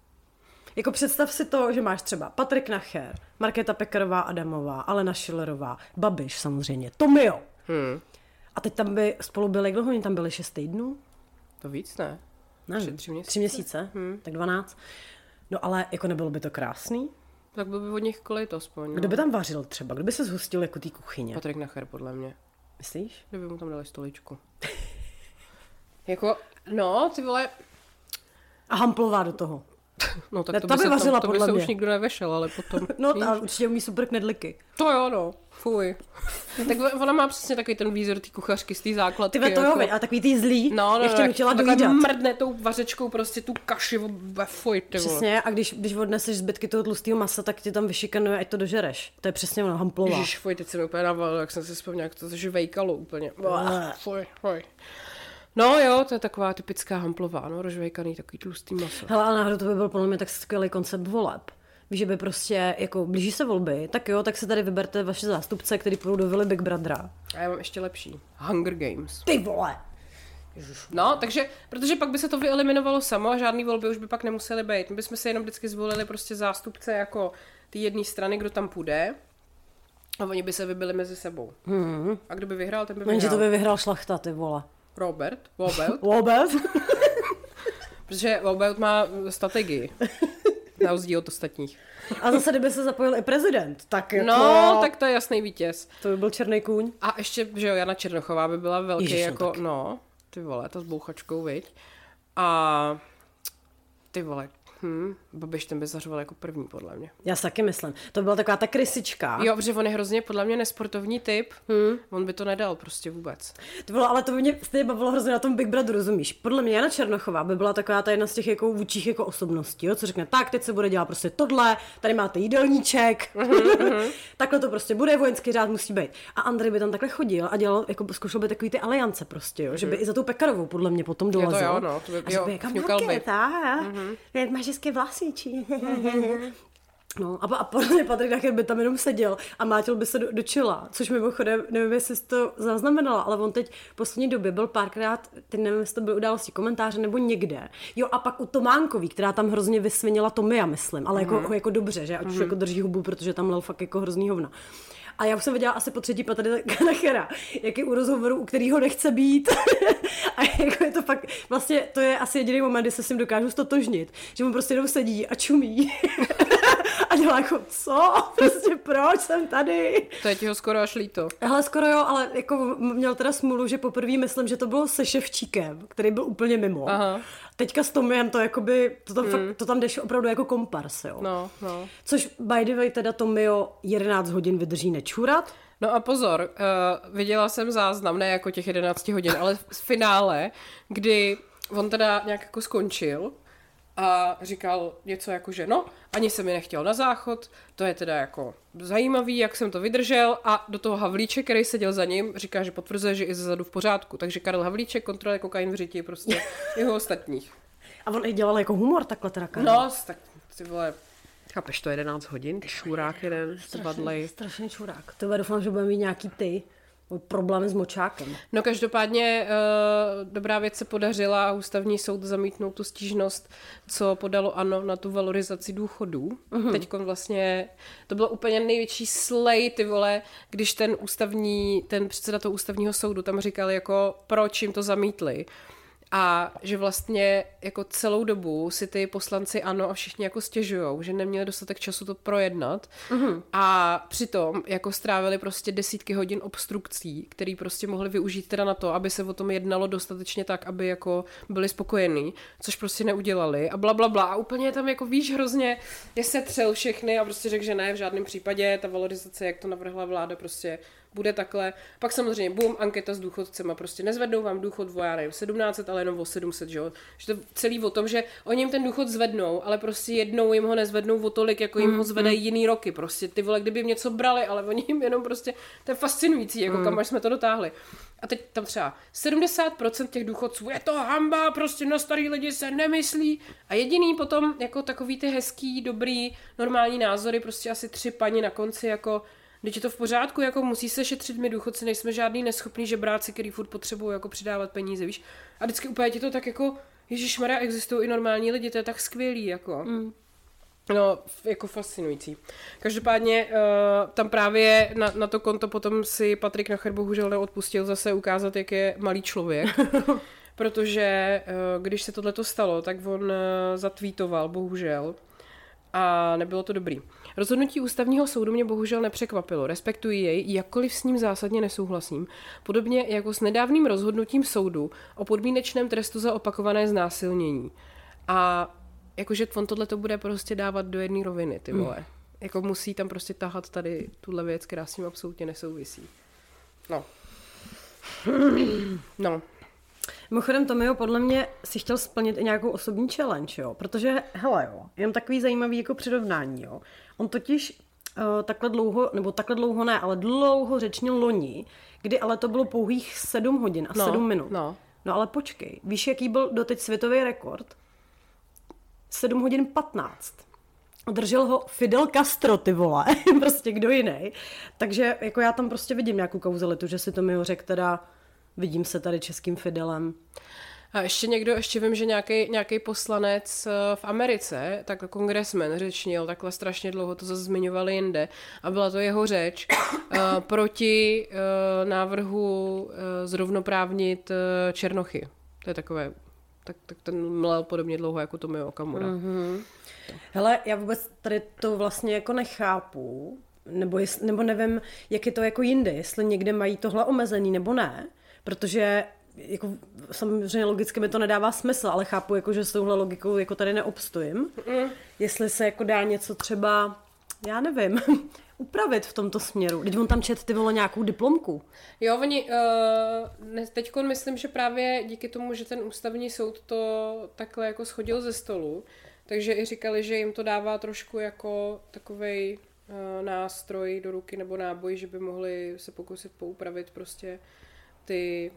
Jako představ si to, že máš třeba Patrik Nacher, Markéta Pekarová Adamová, Alena Schillerová, Babiš samozřejmě, Tomio. Hmm. A teď tam by spolu byli, jak dlouho oni tam byli? Šest týdnů? To víc, ne? Ne, Tři- tři měsíce. Tři měsíce, Hmm. tak dvanáct. No ale jako nebylo by to krásný? Tak byl by od nich kolit aspoň. Kdo by tam vařil třeba? Kdo by se zhostil jako té kuchyně? Patrik Nacher, podle mě. Myslíš? Kdyby mu tam dali stoličku. *laughs* jako, no, ty vole, A Hamplová do toho. No tak Ne, to, ta by by se, to, vařila to by se mě. už nikdo nevešel, ale potom. *laughs* No víš? a určitě umí super knedliky. To jo, no. Fuj. *laughs* tak ona má přesně takový ten výzor té kuchařky z té základky. Ty ve to jo, jako... veď, a takový ty zlý, No, no, ještě no, nutila takhle dojídat. mrdne tou vařečkou prostě tu kaši ve fuj, ty vole. Přesně, a když, když odneseš zbytky toho tlustého masa, tak ti tam vyšikanuje, ať to dožereš. To je přesně ono, Hamplová. Ježiš, fuj, teď se mi úplně navalilo, jak jsem si vzpomněl, jak to žvejkalo úplně. Fuj, fuj. No jo, to je taková typická hamplová, no, rozžvejkaný takový tlustý maso. Hele, a náhodou to by byl podle mě tak skvělý koncept voleb. Víš, že by prostě, jako blíží se volby, tak jo, tak se tady vyberte vaše zástupce, který půjdou do vily Big Brothera. A já mám ještě lepší. Hunger Games. Ty vole! No, takže, protože pak by se to vyeliminovalo samo a žádný volby už by pak nemusely být. My bychom se jenom vždycky zvolili prostě zástupce jako ty jedné strany, kdo tam půjde. A oni by se vybili mezi sebou. Hmm. A kdo by vyhrál, ten by Jenže vyhrál. to by vyhrál šlachta, ty vole. Robert, Robert, *laughs* Vůbec? *laughs* protože Robert má strategii. Na rozdíl od ostatních. A zase, kdyby se zapojil i prezident, tak jako... No, tak to je jasný vítěz. To by byl černý kůň. A ještě, že jo, Jana Černochová by byla velký Ježiš, no jako, tak. no, ty vole, ta s bouchačkou, viď? A ty vole, hm, Babiš ten by zařoval jako první, podle mě. Já si taky myslím. To byla taková ta krysička. Jo, protože on je hrozně podle mě nesportovní typ. Hmm. On by to nedal prostě vůbec. To bylo, ale to by mě stejně bavilo hrozně na tom Big Brother, rozumíš? Podle mě Jana Černochová by byla taková ta jedna z těch jako vůčích jako osobností, jo? co řekne, tak teď se bude dělat prostě tohle, tady máte jídelníček, *laughs* takhle to prostě bude, vojenský řád musí být. A Andrej by tam takhle chodil a dělal, jako zkoušel by takový ty aliance prostě, jo? že by i za tou Pekarovou podle mě potom dolezl. jo, no, to by- a že jo, by, jako by. Markéta, mm-hmm. Hezké vlasy, či? No a, a podle mě Patrik Nacher by tam jenom seděl a mátil by se do, do čela, což mimochodem, nevím, jestli jsi to zaznamenala, ale on teď v poslední době byl párkrát, teď nevím, jestli to byly události komentáře nebo někde. Jo a pak u Tománkový, která tam hrozně vysvinila Tomia, myslím, ale jako, jako, jako dobře, že ať už jako drží hubu, protože tam lel fakt jako hrozný hovna. A já už jsem viděla asi po třetí Patrika Nachera, jak je u rozhovoru, u kterého nechce být. *laughs* a jako je to fakt, vlastně to je asi jediný moment, kdy se s ním dokážu stotožnit. Že mu prostě jenom sedí a čumí. *laughs* a dělá jako, co? *laughs* Prostě proč jsem tady? To je ti ho skoro až líto. Hele, skoro jo, ale jako měl teda smůlu, že poprvé myslím, že to bylo se Ševčíkem, který byl úplně mimo. Aha. Teďka s Tomiem to jakoby, to tam, mm. fakt, to tam jdeš opravdu jako kompars, jo. No, no. Což by the way teda Tomio 11 hodin vydrží nečurat. No a pozor, uh, viděla jsem záznam, ne jako těch 11 hodin, ale z finále, kdy on teda nějak jako skončil a říkal něco jako, že no, ani se mi nechtěl na záchod, to je teda jako zajímavý, jak jsem to vydržel a do toho Havlíček, který seděl za ním, říká, že potvrzuje, že i zezadu v pořádku. Takže Karel Havlíček kontroluje kokain v řiti prostě *laughs* jeho ostatních. A on i dělal jako humor takhle teda. Karel. No, tak ty vole, chápeš, to je 11 hodin, ty šurák jeden, tvadlej. Strašný čurák. To doufám, že budeme mít nějaký ty problémy s močákem. No každopádně uh, dobrá věc se podařila a ústavní soud zamítnul tu stížnost, co podalo ANO na tu valorizaci důchodů. Uh-huh. Teď vlastně, to bylo úplně největší slej, ty vole, když ten ústavní, ten předseda toho ústavního soudu tam říkal jako, proč jim to zamítli. A že vlastně jako celou dobu si ty poslanci ano a všichni jako stěžujou, že neměli dostatek času to projednat mm-hmm. a přitom jako strávili prostě desítky hodin obstrukcí, který prostě mohli využít teda na to, aby se o tom jednalo dostatečně tak, aby jako byli spokojení, což prostě neudělali a bla, bla, bla. A úplně tam jako víš hrozně, je se třel všechny a prostě řekl, že ne, v žádném případě ta valorizace, jak to navrhla vláda, prostě bude takhle. Pak samozřejmě, bum, anketa s důchodcema, prostě nezvednou vám důchod o, já nevím, 1700, ale jenom o 700, že jo. Že to celý o tom, že oni jim ten důchod zvednou, ale prostě jednou jim ho nezvednou o tolik, jako jim ho zvedají jiný roky. Prostě ty vole, kdyby jim něco brali, ale oni jim jenom prostě, to je fascinující, jako kam až jsme to dotáhli. A teď tam třeba 70% těch důchodců, je to hamba, prostě na starý lidi se nemyslí. A jediný potom, jako takový ty hezký, dobrý, normální názory, prostě asi tři paní na konci, jako Teď je to v pořádku, jako musí se šetřit my důchodci, nejsme žádný neschopný žebráci, který furt potřebují jako přidávat peníze, víš. A vždycky úplně ti to tak jako, Ježíš Maria, existují i normální lidi, to je tak skvělý, jako. Mm. No, jako fascinující. Každopádně uh, tam právě na, na to konto potom si Patrik Nacher bohužel neodpustil zase ukázat, jak je malý člověk. *laughs* protože uh, když se tohle stalo, tak on uh, zatvítoval, bohužel. A nebylo to dobrý. Rozhodnutí ústavního soudu mě bohužel nepřekvapilo. Respektuji jej, jakkoliv s ním zásadně nesouhlasím. Podobně jako s nedávným rozhodnutím soudu o podmínečném trestu za opakované znásilnění. A jakože on tohle to bude prostě dávat do jedné roviny, ty vole. Mm. Jako musí tam prostě tahat tady tuhle věc, která s ním absolutně nesouvisí. No. *clears throat* No. Mimochodem, Tomio, podle mě si chtěl splnit i nějakou osobní challenge, jo? Protože, hele, jo, jenom takový zajímavý jako přirovnání, jo? On totiž uh, takhle dlouho, nebo takhle dlouho ne, ale dlouho řečnil loni, kdy ale to bylo pouhých 7 hodin a no, 7 minut. No. no ale počkej, víš, jaký byl doteď světový rekord? 7 hodin 15. Držel ho Fidel Castro, ty vole, *laughs* prostě kdo jiný. Takže jako já tam prostě vidím nějakou kauzalitu, že si to mi ho řekl teda, vidím se tady českým Fidelem. A ještě někdo, ještě vím, že nějaký, poslanec eh, v Americe, tak kongresmen řečnil takhle strašně dlouho, to zase zmiňovali jinde, a byla to jeho řeč uh, proti uh, návrhu uh, zrovnoprávnit Černochy. To je takové tak, tak ten mlel podobně dlouho jako Tomio Okamura. Mm-hmm. Hele, já vůbec tady to vlastně jako nechápu, nebo, jest, nebo nevím, jak je to jako jinde, jestli někde mají tohle omezený nebo ne, protože jako, samozřejmě logicky mi to nedává smysl, ale chápu, jako, že s touhle logikou jako tady neobstojím. Mm. Jestli se jako dá něco třeba, já nevím, *laughs* upravit v tomto směru. Teď on tam čet ty vole nějakou diplomku. Jo, oni, uh, teď myslím, že právě díky tomu, že ten ústavní soud to takhle jako schodil ze stolu, takže i říkali, že jim to dává trošku jako takovej uh, nástroj do ruky nebo náboj, že by mohli se pokusit poupravit prostě ty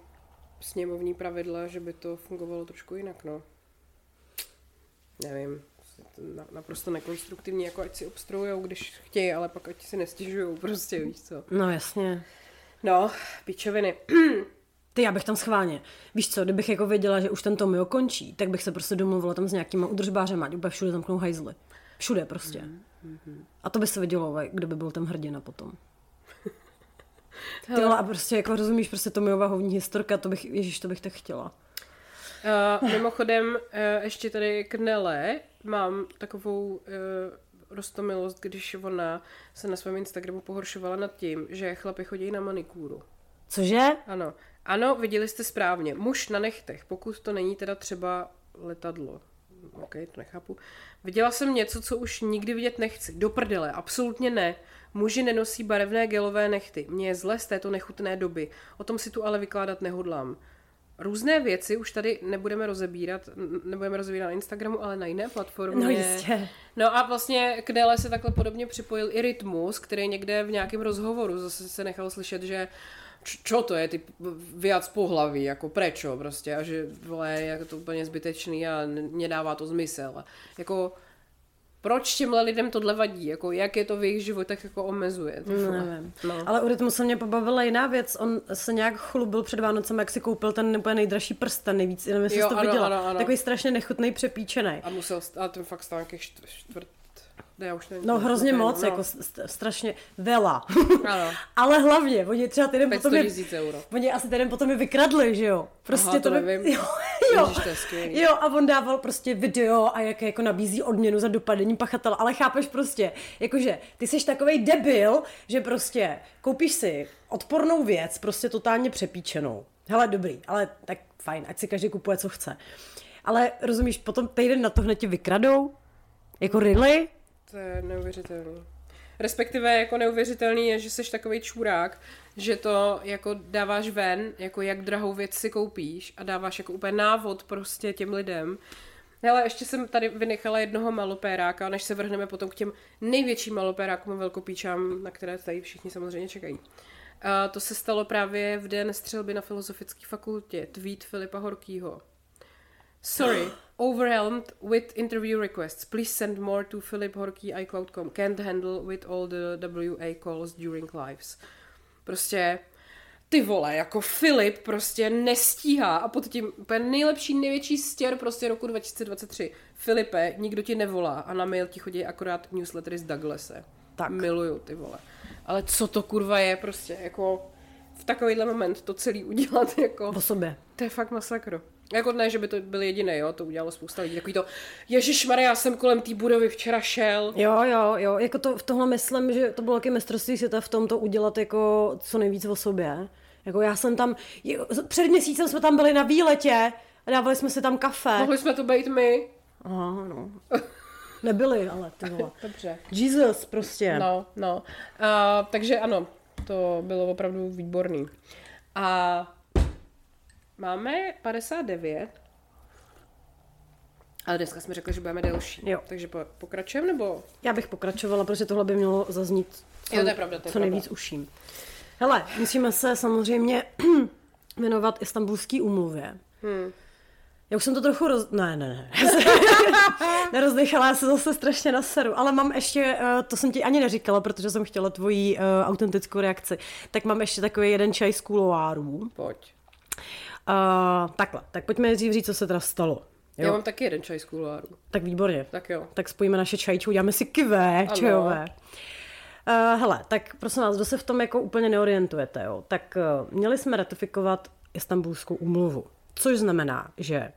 sněmovní pravidla, že by to fungovalo trošku jinak, no. Nevím naprosto nekonstruktivní, jako ať si obstruujou, když chtějí, ale pak ať si nestěžují, *laughs* prostě, víš co. No jasně. No, pičoviny. Ty, já bych tam schválně. Víš co, kdybych jako věděla, že už ten Tomio končí, tak bych se prostě domluvila tam s nějakýma udržbářem, ať úplně všude zamknou hajzly. Všude prostě. Mm-hmm. A to by se vidělo, kdo by byl ten hrdina potom. Ty a prostě jako rozumíš, prostě Tomiova hovní historka, to bych, ježíš, to bych tak chtěla. Uh, mimochodem, uh, ještě tady k Nele mám takovou uh, rostomilost, když ona se na svém Instagramu pohoršovala nad tím, že chlapi chodí na manikúru. Cože? Ano. Ano, viděli jste správně. Muž na nechtech, pokud to není teda třeba letadlo. OK, to nechápu. Viděla jsem něco, co už nikdy vidět nechci. Do prdele, absolutně ne. Muži nenosí barevné gelové nechty. Mně je zle z této nechutné doby. O tom si tu ale vykládat nehodlám. Různé věci už tady nebudeme rozebírat, nebudeme rozebírat na Instagramu, ale na jiné platformě. No jistě. No a vlastně k Dele se takhle podobně připojil i Rytmus, který někde v nějakém rozhovoru zase se nechal slyšet, že čo to je, ty viac pohlaví, jako prečo prostě, a že vole, je to úplně zbytečný a nedává to zmysel. Jako proč těmhle lidem tohle vadí, jako jak je to v jejich životech jako omezuje. No, nevím. No. Ale u rytmu se mě pobavila jiná věc, on se nějak chlubil před Vánocem, jak si koupil ten úplně nejdražší prsten, nejvíc, nevím, jestli jo, to ano, viděla. Ano, ano. Takový strašně nechutný, přepíčený. A musel, a ten fakt stál nějakých čtvrt, ne, já už nevím, no hrozně moc, no. jako strašně vela. Ano. *laughs* Ale hlavně, oni třeba týden potom je, euro. Oni asi týden potom je vykradli, že jo? Prostě Aha, to, to nevím. *laughs* Jo, jo. Ježiš, jo, a on dával prostě video a jak jako nabízí odměnu za dopadení pachatele, ale chápeš prostě, jakože ty jsi takovej debil, že prostě koupíš si odpornou věc, prostě totálně přepíčenou. Hele, dobrý, ale tak fajn, ať si každý kupuje, co chce. Ale rozumíš, potom týden na to hned ti vykradou? Jako really? To je neuvěřitelné. Respektive jako neuvěřitelný je, že jsi takový čurák, že to jako dáváš ven, jako jak drahou věc si koupíš a dáváš jako úplně návod prostě těm lidem. Ale ještě jsem tady vynechala jednoho malopéráka, než se vrhneme potom k těm největším malopérákům a velkopíčám, na které tady všichni samozřejmě čekají. A to se stalo právě v den střelby na Filozofické fakultě. Tweet Filipa Horkýho. Sorry, *gasps* overwhelmed with interview requests. Please send more to Philip Horkey iCloud.com. Can't handle with all the WA calls during lives. Prostě ty vole, jako Filip prostě nestíhá a pod tím úplně nejlepší, největší stěr prostě roku 2023. Filipe, nikdo ti nevolá a na mail ti chodí akorát newslettery z Douglase. Tak. Miluju ty vole. Ale co to kurva je prostě, jako v takovýhle moment to celý udělat, *laughs* jako... O sobě. To je fakt masakr. Jako ne, že by to byl jediný, jo, to udělalo spousta lidí. Takový to, Ježíš já jsem kolem té budovy včera šel. Jo, jo, jo, jako to, v tohle myslím, že to bylo taky mistrovství světa v tom to udělat jako co nejvíc o sobě. Jako já jsem tam, jo, před měsícem jsme tam byli na výletě a dávali jsme si tam kafe. Mohli jsme to být my. Aha, no. Nebyli, ale ty vole. *laughs* Dobře. Jesus, prostě. No, no. Uh, takže ano, to bylo opravdu výborný. A máme 59. Ale dneska jsme řekli, že budeme delší. Jo. Takže po, pokračujeme, nebo? Já bych pokračovala, protože tohle by mělo zaznít co, Jo, to je pravda, to je co pravda. nejvíc uším. Hele, musíme se samozřejmě *clears throat* věnovat istambulský umluvě. Hmm. Já už jsem to trochu roz... Ne, ne, ne. *laughs* Nerozdechala, já se zase strašně naseru. Ale mám ještě, eh, to jsem ti ani neříkala, protože jsem chtěla tvoji uh, autentickou reakci. Tak mám ještě takový jeden čaj z kuloárů. Pojď. Uh, takhle, tak pojďme nejdřív říct, co se teda stalo. Já Jo? mám taky jeden čaj z kuloáru. Tak výborně. Tak jo. Tak spojíme naše čajíčky, uděláme si kivé, Ano. čajové. Uh, hele, tak prosím vás, kdo se v tom jako úplně neorientujete, jo? tak uh, měli jsme ratifikovat Istanbulskou úmluvu, což znamená, že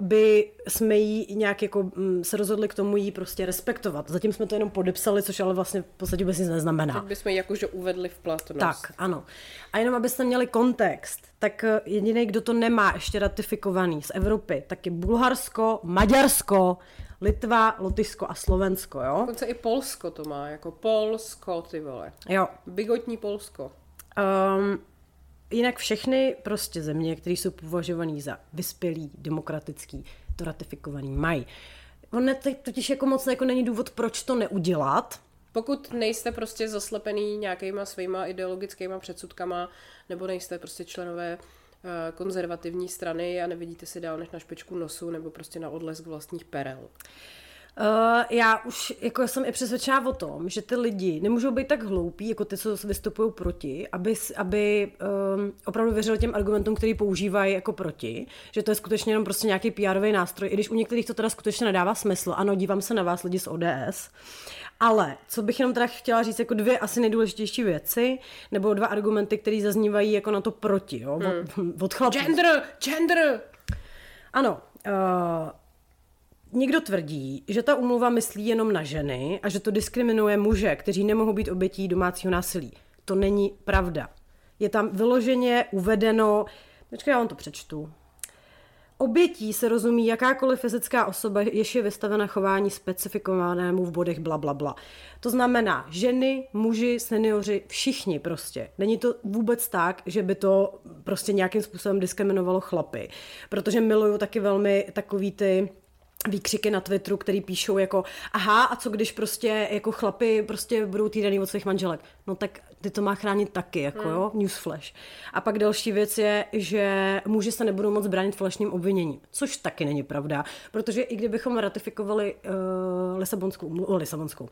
by jsme jí nějak jako mm, se rozhodli k tomu jí prostě respektovat. Zatím jsme to jenom podepsali, což ale vlastně v podstatě vůbec nic neznamená. Teď bychom ji jakože uvedli v platnost. Tak, ano. A jenom abyste měli kontext, tak eh, jediný, kdo to nemá ještě ratifikovaný z Evropy, tak je Bulharsko, Maďarsko, Litva, Lotyšsko a Slovensko, jo? Dokonce i Polsko to má, jako Polsko, ty vole. Jo. Bigotní Polsko. Um, jinak všechny prostě země, které jsou považované za vyspělý, demokratický, to ratifikovaný mají. On totiž jako moc jako není důvod, proč to neudělat, Pokud nejste prostě zaslepený nějakýma svýma ideologickýma předsudkama, nebo nejste prostě členové eh, konzervativní strany a nevidíte si dál než na špičku nosu, nebo prostě na odlesk vlastních perel. Uh, já už jako jsem i přesvědčená o tom, že ty lidi nemůžou být tak hloupí, jako ty, co vystupují proti, aby, aby um, opravdu věřili těm argumentům, který používají jako proti, že to je skutečně jenom prostě nějaký pr nástroj, i když u některých to teda skutečně nedává smysl. Ano, dívám se na vás lidi z ODS, ale co bych jenom teda chtěla říct, jako dvě asi nejdůležitější věci, nebo dva argumenty, které zaznívají jako na to proti, jo, od, od chlapů. Gender! Gender! Ano. Uh, někdo tvrdí, že ta umluva myslí jenom na ženy a že to diskriminuje muže, kteří nemohou být obětí domácího násilí. To není pravda. Je tam vyloženě uvedeno, počkej, já vám to přečtu. Obětí se rozumí jakákoliv fyzická osoba, jež je vystavena chování specifikovanému v bodech bla, bla, bla. To znamená ženy, muži, seniori, všichni prostě. Není to vůbec tak, že by to prostě nějakým způsobem diskriminovalo chlapy. Protože miluju taky velmi takový ty výkřiky na Twitteru, který píšou jako aha, a co když prostě jako chlapy prostě budou týraný od svých manželek. No tak ty to má chránit taky, jako jo, newsflash. A pak další věc je, že muži se nebudou moc bránit falešným obviněním, což taky není pravda, protože i kdybychom ratifikovali uh, Lisabonskou, umluvu, Lisabonskou,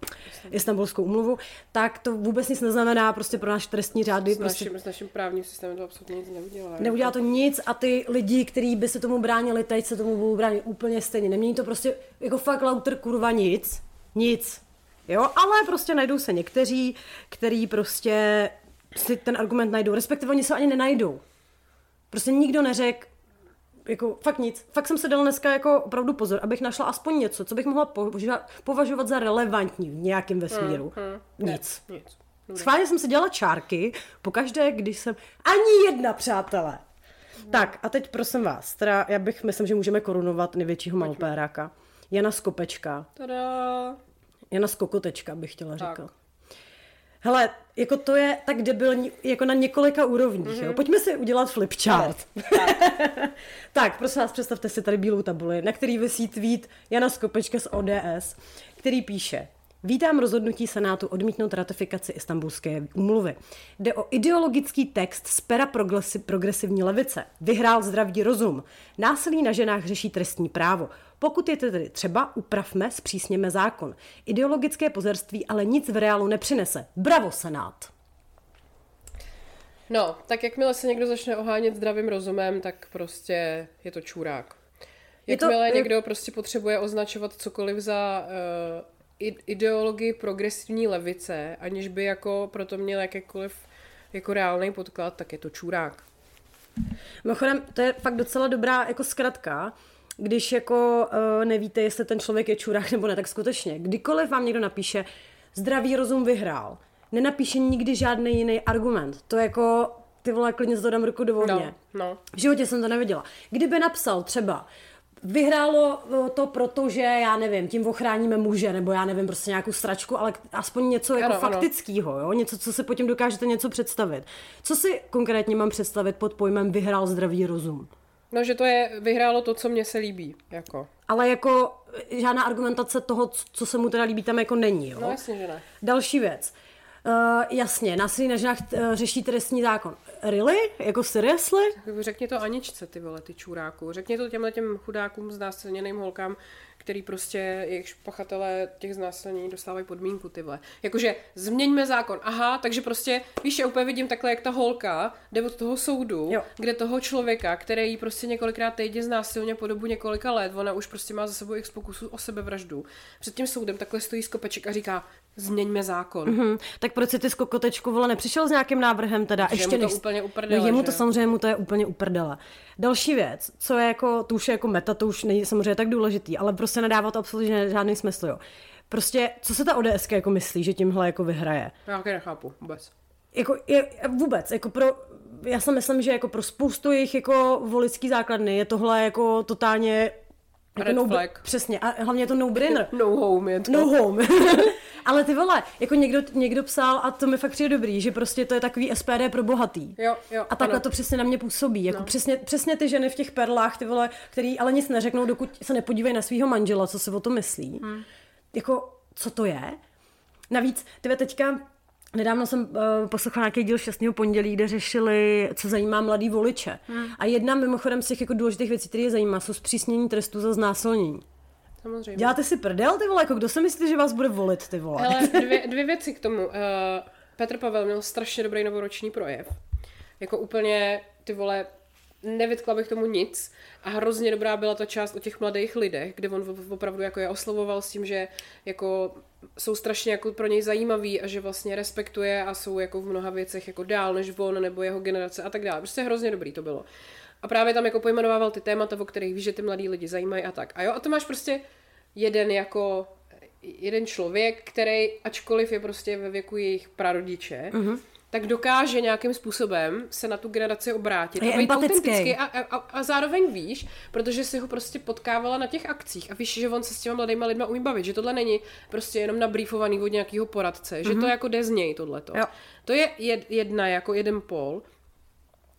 Istanbulskou umluvu, tak to vůbec nic neznamená prostě pro náš trestní řády. S Prostě naším, s naším právním systémem to absolutně nic neudělá. Neudělá to nic a ty lidi, kteří by se tomu bránili, teď se tomu budou bránit úplně stejně. Nemění to prostě jako fakt lauter kurva nic. Nic. Jo, ale prostě najdou se někteří, který prostě si ten argument najdou, respektive oni se ani nenajdou. Prostě nikdo neřekl, jako fakt nic. Fakt jsem se dal dneska jako opravdu pozor, abych našla aspoň něco, co bych mohla považovat, považovat za relevantní v nějakém vesmíru. Nic. Nic. Schválně jsem si dělala čárky, pokaždé, když jsem... Ani jedna, přátelé! Tak a teď prosím vás, teda já bych, myslím, že můžeme korunovat největšího malopéráka. Jana Skopečka. Tada! Jana Skokotečka bych chtěla Tak. říkat. Hele, jako to je tak debilní, jako na několika úrovních, mm-hmm. jo. Pojďme si udělat flipchart. *laughs* tak, prosím vás, představte si tady bílou tabuli, na který vysí tweet Jana Skopečka z ODS, který píše Vítám rozhodnutí Senátu odmítnout ratifikaci Istanbulské úmluvy. Jde o ideologický text z pera progresi- progresivní levice. Vyhrál zdravý rozum. Násilí na ženách řeší trestní právo. Pokud je to tedy třeba, upravme, zpřísněme zákon. Ideologické pozerství ale nic v reálu nepřinese. Bravo, Senát! No, tak jakmile se někdo začne ohánět zdravým rozumem, tak prostě je to čurák. Je to- Jakmile je- někdo prostě potřebuje označovat cokoliv za uh, ideologii progresivní levice, aniž by jako proto měl jakýkoliv jako reálný podklad, tak je to čurák. Mimochodem, to je fakt docela dobrá jako zkratka, když jako uh, nevíte, jestli ten člověk je čurák nebo ne, tak skutečně, kdykoliv vám někdo napíše, zdravý rozum vyhrál, nenapíše nikdy žádný jiný argument. To je jako, ty vole, klidně za to dám ruku do. No, no. V životě jsem to neviděla. Kdyby napsal třeba, vyhrálo eh, to proto, že já nevím, tím ochráníme muže, nebo já nevím, prostě nějakou stračku, ale aspoň něco jako Ano, ano. faktického, jo? něco, co si po tím dokážete něco představit. Co si konkrétně mám představit pod pojmem vyhrál zdravý rozum? No, že to je, vyhrálo to, co mně se líbí, jako. Ale jako žádná argumentace toho, co- co se mu teda líbí, tam jako není, jo? No jasně, že ne. Další věc. Uh, jasně, násilí na ženách uh, řeší trestní zákon. Really? Jako seriously? Řekni to Aničce, ty vole, ty čuráku. Řekni to těmhle těm chudákům, znásilněným holkám, který prostě, jejich pachatelé těch znásilnění dostávají podmínku, ty vole. Jakože změňme zákon. Aha, takže prostě, víš, já úplně vidím takhle, jak ta holka jde od toho soudu, Jo. kde toho člověka, který jí prostě několikrát týdně znásilně po dobu několika let, ona už prostě má za sebou x pokusů o sebevraždu. Před tím soudem takhle stojí skopeček a říká, změňme zákon. Hm, tak proč si ty skokotečku, vole, nepřišel s nějakým návrhem teda? Že ještě mu to než... úplně uprdele, no, jemu že to samozřejmě mu to je úplně uprdele. Další věc, co je jako, to už je jako meta, to už není samozřejmě tak důležitý, ale prostě nedává to absolutně žádný smysl, jo. Prostě, co se ta ODS jako myslí, že tímhle jako vyhraje? Já taky nechápu vůbec. Jako je, vůbec, jako pro, já si myslím, že jako pro spoustu jejich jako volický základny je tohle jako totálně jako Red no, flag. Přesně, a hlavně je to no-brainer. *laughs* No home je to. No home. *laughs* Ale ty vole, jako někdo, někdo psal, a to mi fakt přijde dobrý, že prostě to je takový SPD pro bohatý. Jo, jo, A takhle ano. to přesně na mě působí. Jako přesně, přesně ty ženy v těch perlách, ty vole, který ale nic neřeknou, dokud se nepodívají na svého manžela, co si o to myslí. Hmm. Jako, co to je? Navíc, ty ve teďka, nedávno jsem uh, poslouchala nějaký díl šťastného pondělí, kde řešili, co zajímá mladý voliče. Hmm. A jedna mimochodem z těch jako důležitých věcí, které je zajímá, jsou zpřísnění trestů za znásilnění. Samozřejmě. Děláte si prdel, ty vole, jako kdo si myslí, že vás bude volit, ty vole? Ale *laughs* dvě, dvě věci k tomu. Uh, Petr Pavel měl strašně dobrý novoroční projev. Jako úplně, ty vole, nevytkla bych tomu nic. A hrozně dobrá byla ta část o těch mladých lidech, kde on opravdu jako je oslovoval s tím, že jako jsou strašně jako pro něj zajímaví a že vlastně respektuje a jsou jako v mnoha věcech jako dál než on nebo jeho generace a tak dále. Prostě hrozně dobrý to bylo. A právě tam jako pojmenovával ty témata, o kterých víš, že ty mladí lidi zajímají a tak. A jo, a to máš prostě jeden jako jeden člověk, který, ačkoliv je prostě ve věku jejich prarodiče, uh-huh. tak dokáže nějakým způsobem se na tu generaci obrátit. A je a být autentický a, a, a, zároveň víš, protože si ho prostě potkávala na těch akcích a víš, že on se s těma mladýma lidma umí bavit, že tohle není prostě jenom nabrýfovaný od nějakého poradce, uh-huh. že to jako jde z něj tohleto. Jo. To je jed, jedna jako jeden pol.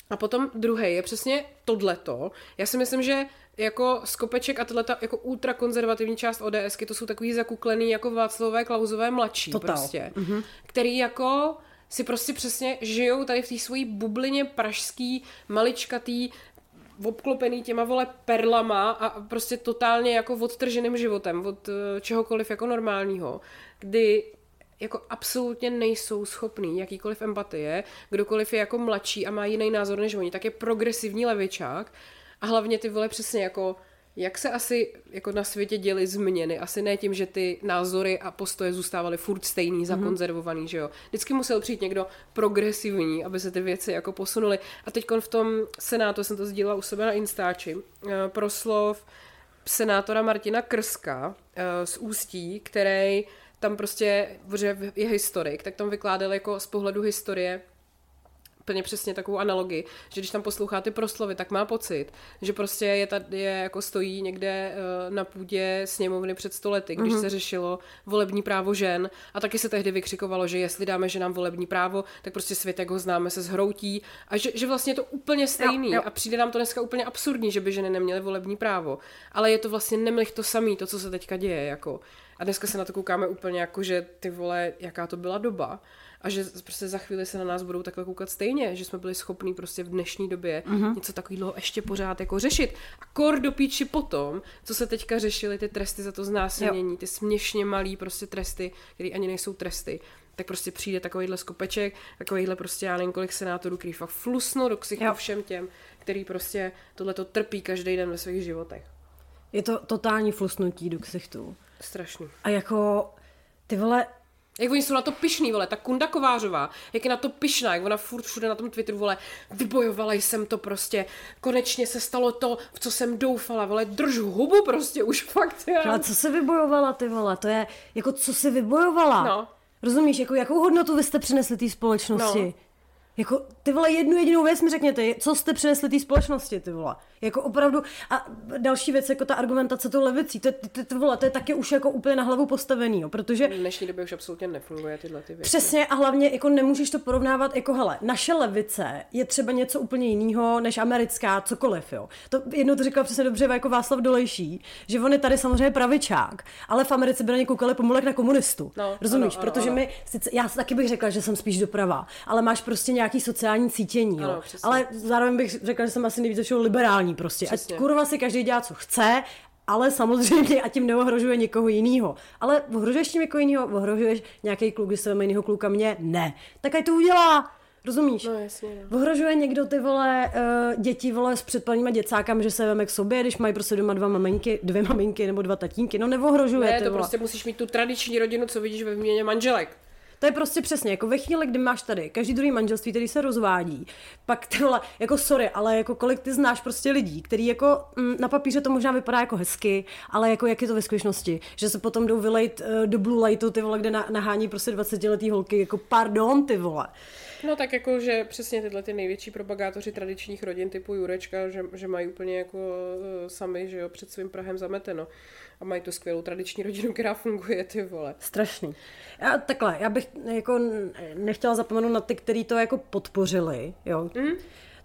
A potom druhý je přesně tohleto. Já si myslím, že jako skopeček a tato jako ultrakonzervativní část ODSky, to jsou takový zakuklený jako Václavové Klauzové mladší Total. prostě. Mm-hmm. Který jako si prostě přesně žijou tady v té svojí bublině pražský, maličkatý, obklopený těma vole perlama a prostě totálně jako odtrženým životem od eh, čehokoliv jako normálního, kdy jako absolutně nejsou schopný jakýkoliv empatie, kdokoliv je jako mladší a má jiný názor než oni, tak je progresivní levičák a hlavně ty vole přesně jako jak se asi jako na světě děly změny? Asi ne tím, že ty názory a postoje zůstávaly furt stejný, zakonzervovaný, že jo. Vždycky musel přijít někdo progresivní, aby se ty věci jako posunuly. A teď v tom senátu, jsem to sdílela u sebe na Instači, eh, proslov senátora Martina Krska eh, z Ústí, který tam prostě, protože je historik, tak tam vykládal jako z pohledu historie úplně přesně takovou analogii, že když tam poslouchá ty proslovy, tak má pocit, že prostě je tady, je, jako stojí někde uh, na půdě sněmovny před stolety, když mm-hmm. se řešilo volební právo žen a taky se tehdy vykřikovalo, že jestli dáme ženám volební právo, tak prostě svět, jak ho známe, se zhroutí a že, že vlastně je to úplně stejný jo, jo. a přijde nám to dneska úplně absurdní, že by ženy neměly volební právo, ale je to vlastně nemlich to samý, to, co se teďka děje, jako. A dneska se na to koukáme úplně jako, že ty vole, jaká to byla doba a že prostě za chvíli se na nás budou takhle koukat stejně, že jsme byli schopní prostě v dnešní době uh-huh. něco takového ještě pořád jako řešit. A kor do píči potom, co se teďka řešily ty tresty za to znásilnění, ty směšně malý prostě tresty, které ani nejsou tresty, tak prostě přijde takovýhle skopeček, takovýhle prostě já nevím kolik senátorů, který fakt flusnou do ksichu všem těm, který prostě tohleto trpí každý den ve svých životech. Je to totální flusnutí do ksichtů. Strašný. A jako, ty vole, jak oni jsou na to pišný, vole, ta Kunda Kovářová, jak je na to pišná, jak ona furt všude na tom Twitteru, vole, vybojovala jsem to prostě, konečně se stalo to, v co jsem doufala, vole, drž hubu prostě, už fakt, já. Ale co se vybojovala, ty vole, to je, jako co se vybojovala? No. Rozumíš, jako jakou hodnotu vy jste přinesli té společnosti? No. Jako, ty vole, jednu jedinou věc mi řekněte, co jste přinesli té společnosti, ty vole. Jako opravdu, a další věc, jako ta argumentace tou levicí, to, to, to, vole, to je taky už jako úplně na hlavu postavený, jo, protože... V dnešní době už absolutně nefunguje tyhle ty věci. Přesně a hlavně jako nemůžeš to porovnávat, jako hele, naše levice je třeba něco úplně jiného než americká, cokoliv, jo. To jedno to říkal přesně dobře jako Václav Dolejší, že on je tady samozřejmě pravičák, ale v Americe by na ně koukali pomulek na komunistu. No, Rozumíš? Ano, protože ano. my, sice, já taky bych řekla, že jsem spíš doprava, ale máš prostě nějaký sociální cítění, jo. Ano, ale zároveň bych řekla, že jsem asi nejvíce liberální prostě. Přesně. Ať kurva si každý dělá, co chce, ale samozřejmě a tím neohrožuje někoho jiného. Ale ohrožuješ tím někoho jiného, ohrožuješ nějaký kluk, když se jiného kluka, mě ne. Tak ať to udělá. Rozumíš? No jasně, no. Ohrožuje někdo ty vole uh, děti vole s předplanýma děcákami, že se veme k sobě, když mají prostě doma dva maminky, dvě maminky nebo dva tatínky. No neohrožuje ne, to vole. prostě musíš mít tu tradiční rodinu, co vidíš ve výměně manželek. To je prostě přesně, jako ve chvíli, kdy máš tady každý druhý manželství, který se rozvádí, pak ty vole, jako sorry, ale jako kolik ty znáš prostě lidí, který jako mm, na papíře to možná vypadá jako hezky, ale jako jak je to ve skutečnosti, že se potom jdou vylejt uh, do Blue Lightu ty vole, kde na, nahání prostě 20 letý holky, jako pardon ty vole. No tak jako, že přesně tyhle ty největší propagátoři tradičních rodin typu Jurečka, že, že mají úplně jako uh, sami, že jo, před svým Prahem zameteno a mají tu skvělou tradiční rodinu, která funguje, ty vole. Strašný. Já, takhle, já bych jako nechtěla zapomenout na ty, kteří to jako podpořili, jo. Mm.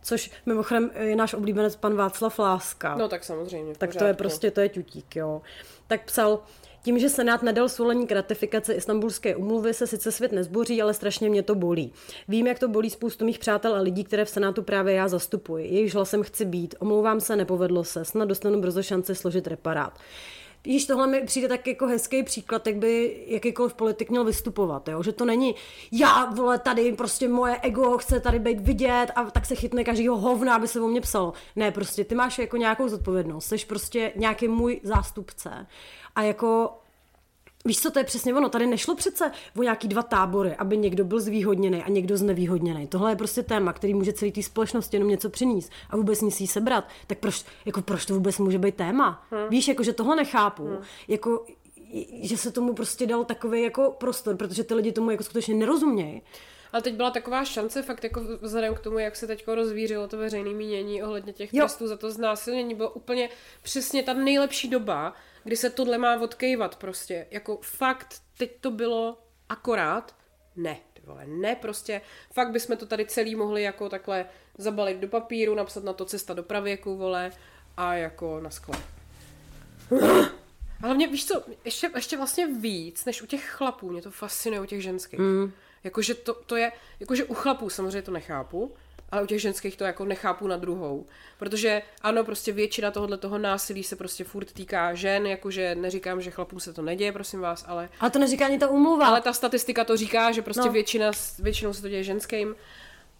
Což mimochodem je náš oblíbenec pan Václav Láska. No tak samozřejmě. Tak to je prostě, to je tutík, jo. Tak psal, tím, že Senát nedal svolení k ratifikaci Istanbulské umluvy, se sice svět nezboří, ale strašně mě to bolí. Vím, jak to bolí spoustu mých přátel a lidí, které v Senátu právě já zastupuji. Jejich hlasem chci být. Omlouvám se, nepovedlo se. Snad dostanu brzo šanci složit reparát. Víš, tohle mi přijde tak jako hezký příklad, jak by jakýkoliv politik měl vystupovat, jo? že to není já, vole, tady prostě moje ego chce tady být vidět a tak se chytne každýho hovna, aby se o mě psalo. Ne, prostě ty máš jako nějakou zodpovědnost, jsi prostě nějaký můj zástupce a jako Víš co, to je přesně ono. Tady nešlo přece o nějaký dva tábory, aby někdo byl zvýhodněný a někdo znevýhodněný. Tohle je prostě téma, který může celý té společnosti jenom něco přinést a vůbec nic jí sebrat. Tak proč, jako proč to vůbec může být téma? Hmm. Víš, jako že tohle nechápu. Hmm. Jako, že se tomu prostě dal takový jako prostor, protože ty lidi tomu jako skutečně nerozumějí. Ale teď byla taková šance, fakt jako vzhledem k tomu, jak se teď rozvířilo to veřejné mínění ohledně těch jo. trestů za to znásilnění, bylo úplně přesně ta nejlepší doba, kdy se tohle má odkejvat prostě. Jako fakt, teď to bylo akorát, ne, ty vole, ne, prostě fakt bychom to tady celý mohli jako takhle zabalit do papíru, napsat na to cesta do pravěku, vole, a jako na skle. A hlavně, víš co, ještě, ještě vlastně víc, než u těch chlapů, mě to fascinuje u těch ženských. Mm. Jakože to, to je, jakože u chlapů samozřejmě to nechápu, ale u těch ženských to jako nechápu na druhou. Protože ano, prostě většina tohohle toho násilí se prostě furt týká žen, jakože neříkám, že chlapům se to neděje, prosím vás, ale... Ale to neříká ani ta umluva. Ale ta statistika to říká, že prostě no. většina, většinou se to děje ženským.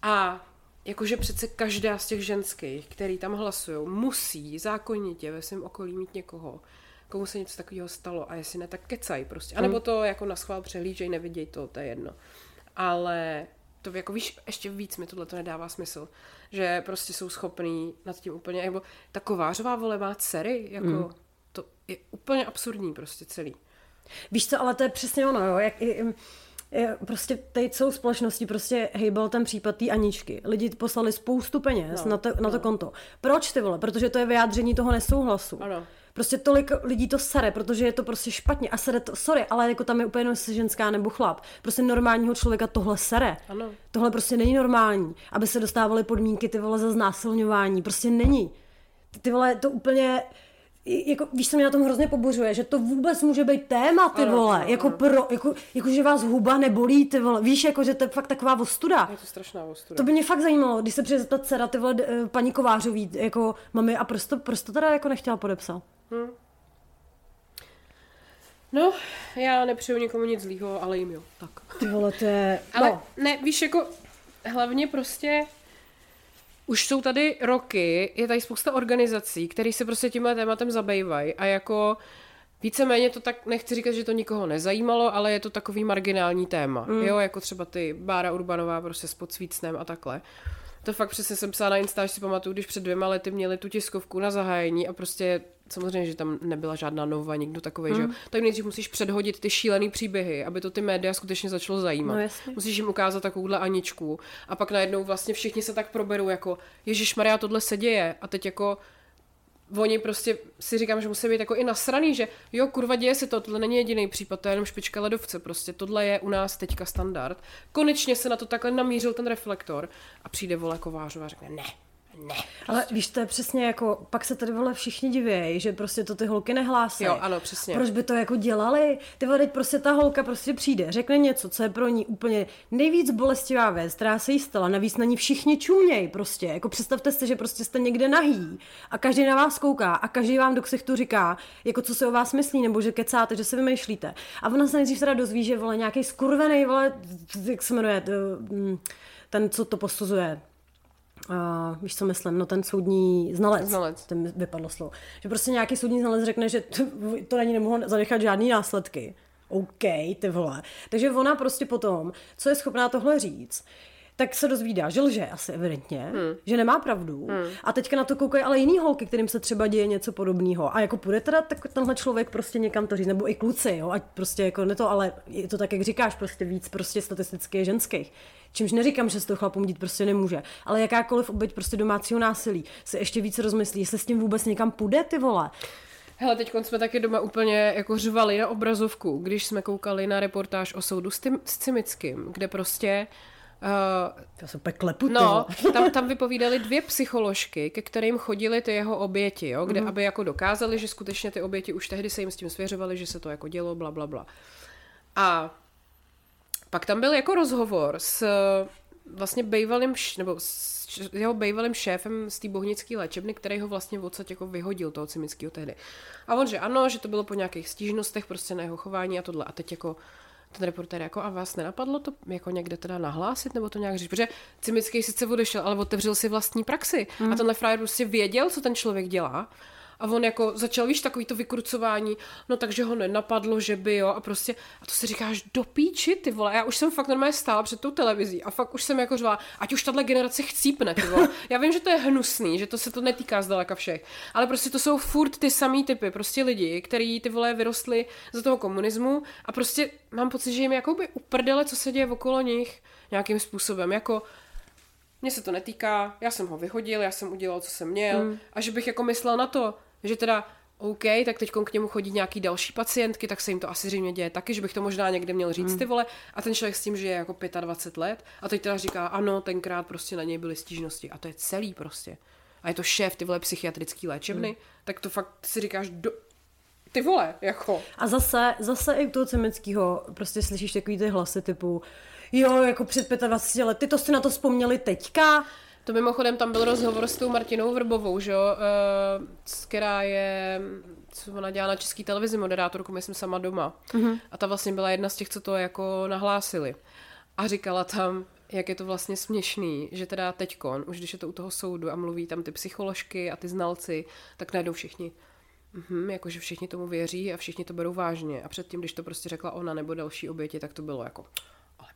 A jakože přece každá z těch ženských, který tam hlasují, musí zákonitě ve svém okolí mít někoho, komu se něco takového stalo a jestli ne, tak kecaj prostě. A nebo hmm. to jako na schvál přehlížej, neviděj to, to je jedno. Ale to jako víš, ještě víc mi tohle to nedává smysl, že prostě jsou schopní nad tím úplně, nebo ta kovářová vole má dcery, jako mm. to je úplně absurdní prostě celý. Víš co, ale to je přesně ono, jo, jak, je, prostě teď jsou společnosti, prostě hejbal ten případ té Aničky. Lidi poslali spoustu peněz No, na, to, na to no. konto. Proč ty vole? Protože to je vyjádření toho nesouhlasu. Ano. Prostě tolik lidí to sere, protože je to prostě špatně. A sere to, sorry, ale jako tam je úplně jenom jestli ženská nebo chlap. Prostě normálního člověka tohle sere. Ano. Tohle prostě není normální, aby se dostávaly podmínky ty vole za znásilňování. Prostě není. Ty, ty vole, to úplně jako, víš, co mě na tom hrozně pobořuje, že to vůbec může být téma, ty Ano, vole, ano, jako ano. pro, jako, jako, že vás huba nebolí, ty vole, víš, jako, že to je fakt taková ostuda. Je to strašná ostuda. To by mě fakt zajímalo, když se přijde zeptat dcera, ty vole, eh, paní Kovářový, jako mami, a proč to, proč to teda jako nechtěla podepsat? No, já nepřeju nikomu nic zlýho, ale jim jo. Tak. Ty vole, to je, Ale no, ne, víš, jako hlavně prostě už jsou tady roky, je tady spousta organizací, které se prostě tímhle tématem zabývají a jako víceméně to tak, nechci říkat, že to nikoho nezajímalo, ale je to takový marginální téma, mm. jo, jako třeba ty Bára Urbanová prostě s podsvícnem a takhle. To fakt přesně jsem psala na Insta, že si pamatuju, když před dvěma lety měli tu tiskovku na zahájení a prostě samozřejmě, že tam nebyla žádná nova, nikdo takový, mm. že jo. Tak nejdřív musíš předhodit ty šílený příběhy, aby to ty média skutečně začalo zajímat. No jasně. Musíš jim ukázat takovouhle Aničku a pak najednou vlastně všichni se tak proberou jako Ježíš Maria, tohle se děje a teď jako oni prostě si říkám, že musí být jako i nasraný, že jo, kurva, děje se to, tohle není jediný případ, to je jenom špička ledovce, prostě tohle je u nás teďka standard. Konečně se na to takhle namířil ten reflektor a přijde vole Kovářová a řekne ne, ne. ale víš, to je přesně jako, pak se tady vole všichni divějí, že prostě to ty holky nehlásí. Jo, ano, přesně. Proč by to jako dělali? Ty vole, teď prostě ta holka prostě přijde, řekne něco, co je pro ní úplně nejvíc bolestivá věc, která se jí stala, navíc na ní všichni čuměj prostě. Jako představte si, že prostě jste někde nahý a každý na vás kouká a každý vám do ksichtu říká, jako co se o vás myslí, nebo že kecáte, že se vymýšlíte. A ona se nejdřív teda dozví, že vole nějaký skurvený, vole, jak se jmenuje, mm, ten, co to posuzuje, Uh, víš, co myslím, no ten soudní znalec. Znalec. Ten vypadlo slovo. Že prostě nějaký soudní znalec řekne, že to, to na ní nemohlo zanechat žádný následky. OK, ty vole. Takže ona prostě potom, co je schopná tohle říct, tak se dozvídá, že lže asi evidentně, hmm. že nemá pravdu. Hmm. A teďka na to koukají ale jiný holky, kterým se třeba děje něco podobného. A jako půjde teda tak tenhle člověk prostě někam to říct, nebo i kluci, jo, ať prostě jako ne to, ale je to tak, jak říkáš, prostě víc prostě statisticky je ženských. Čímž neříkám, že se to chlapům dít prostě nemůže, ale jakákoliv oběť prostě domácího násilí se ještě víc rozmyslí, jestli s tím vůbec někam půjde, ty vole. Hele, teď jsme taky doma úplně jako řvali na obrazovku, když jsme koukali na reportáž o soudu s, tím, s Cimickým, kde prostě uh, Já se úplně klepu, ty No, *laughs* tam, tam vypovídali dvě psycholožky, ke kterým chodili ty jeho oběti, jo, kde, mm. aby jako dokázali, že skutečně ty oběti už tehdy se jim s tím svěřovali, že se to jako dělo, bla, bla, bla. A pak tam byl jako rozhovor s vlastně bývalým, nebo s jeho bývalým šéfem z té bohnické léčebny, který ho vlastně v odsaď jako vyhodil toho cimického tehdy. A on, že ano, že to bylo po nějakých stížnostech prostě na jeho chování a tohle. A teď jako ten reportér jako a vás nenapadlo to jako někde teda nahlásit nebo to nějak říct, protože Cimický sice odešel, ale otevřel si vlastní praxi mm. a tenhle frajer prostě věděl, co ten člověk dělá a on jako začal, víš, takový to vykrucování, no takže ho nenapadlo, že by jo a prostě, a to si říkáš do píči, ty vole, já už jsem fakt normálně stála před tou televizí a fakt už jsem jako řvala, ať už tahle generace chcípne, ty vole. Já vím, že to je hnusný, že to se to netýká zdaleka všech, ale prostě to jsou furt ty samý typy, prostě lidi, který ty vole vyrostli za toho komunismu a prostě mám pocit, že jim jakoby uprdele, co se děje okolo nich nějakým způsobem, jako mně se to netýká, já jsem ho vyhodil, já jsem udělal, co jsem měl mm. a že bych jako myslel na to, že teda OK, tak teď k němu chodí nějaký další pacientky, tak se jim to asi zřejmě děje taky, že bych to možná někde měl říct ty vole. A ten člověk s tím, že je jako 25 let a teď teda říká, ano, tenkrát prostě na něj byly stížnosti. A to je celý prostě. A je to šéf ty vole psychiatrický léčebny, tak to fakt si říkáš, do... ty vole, jako. A zase, zase i u toho Cemického prostě slyšíš takový ty hlasy typu jo, jako před 25 lety, to si na to vzpomněli teďka, To mimochodem tam byl rozhovor s tou Martinou Vrbovou, že jo, uh, která je, co ona dělá na české televizi, moderátorku, myslím sama doma. Mm-hmm. A ta vlastně byla jedna z těch, co to jako nahlásili. A říkala tam, jak je to vlastně směšný, že teda teďkon, už když je to u toho soudu a mluví tam ty psycholožky a ty znalci, tak najednou všichni, Mhm, jakože všichni tomu věří a všichni to berou vážně. A předtím, když to prostě řekla ona nebo další oběti, tak to bylo jako,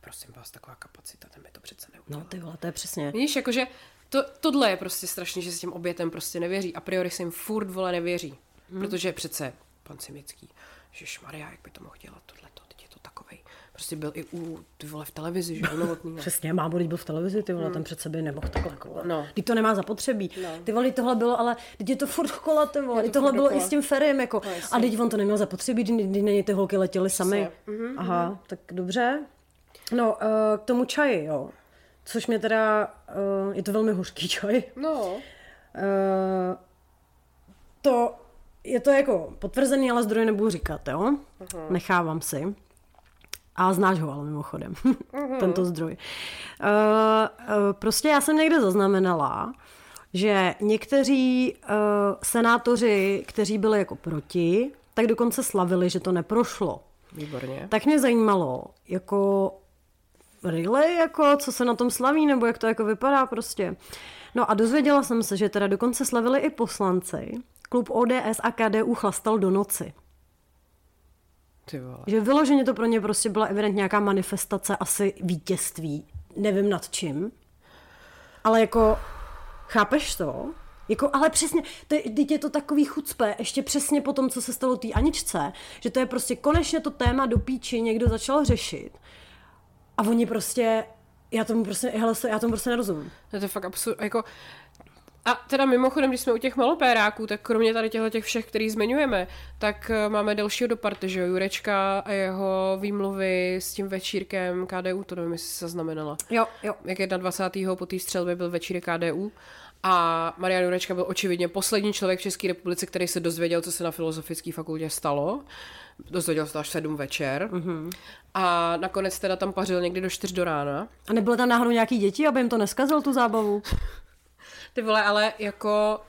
prosím vás, taková kapacita, ten by to přece neudělal. no ty vole, to je přesně. Víš, jakože to, tohle je prostě strašný, že se těm obětem prostě nevěří. A priori se jim furt vole nevěří. Hmm. Protože přece pan Cimický, že Maria, jak by to mohl dělat tohleto, teď je to takovej prostě byl i u, ty vole, v televizi, že jo, *laughs* novotný. Přesně, mámo byl v televizi, ty vole, ten před sebe nemohl takhle jako. No. Ty to nemá zapotřebí. No. Ty vole, tohle bylo, ale teď je to furt kola, ty vole, to teď tohle bylo dokola. i s tím ferem, jako. No, a teď on to neměl zapotřebí, kdy, kdy na něj ty holky letěly sami. Mhm, Aha, tak dobře. No, uh, k tomu čaji, jo. Což mě teda, uh, je to velmi hořký čaj. No, Uh, to je to jako potvrzený, ale zdroje nebudu říkat, jo? Uh-huh. Nechávám si. A znáš ho ale mimochodem, uh-huh. *laughs* tento zdroj. Uh, uh, prostě já jsem někde zaznamenala, že někteří uh, senátoři, kteří byli jako proti, tak dokonce slavili, že to neprošlo. výborně. Tak mě zajímalo, jako really, jako co se na tom slaví, nebo jak to jako vypadá prostě. No a dozvěděla jsem se, že teda dokonce slavili i poslanci. Klub ODS a KDU chlastal do noci. Ty vole. Že vyloženě to pro ně prostě byla evidentně nějaká manifestace, asi vítězství, nevím nad čím. Ale jako, chápeš to? Jako, ale přesně, teď je to takový chucpe, ještě přesně po tom, co se stalo té Aničce, že to je prostě konečně to téma do píči někdo začal řešit. A oni prostě, já tomu prostě, hele, já tomu prostě nerozumím. No to je fakt absurd, jako... A teda mimochodem, když jsme u těch malopéráků, tak kromě tady těchto těch všech, který zmiňujeme, tak eh, máme dalšího do party, že jo, Jurečka a jeho výmluvy s tím večírkem KDU, to nevím, jestli se zaznamenala. Jo, jo. Jak 21. po té střelbě byl večírek KDU a Marian Jurečka byl očividně poslední člověk v České republice, který se dozvěděl, co se na filozofické fakultě stalo. Dozvěděl se to až sedm večer. Mm-hmm. A nakonec teda tam pařil někdy do čtyř do rána. A nebyly tam náhodou nějaký děti, aby jim to neskazil tu zábavu? Ty vole, ale jako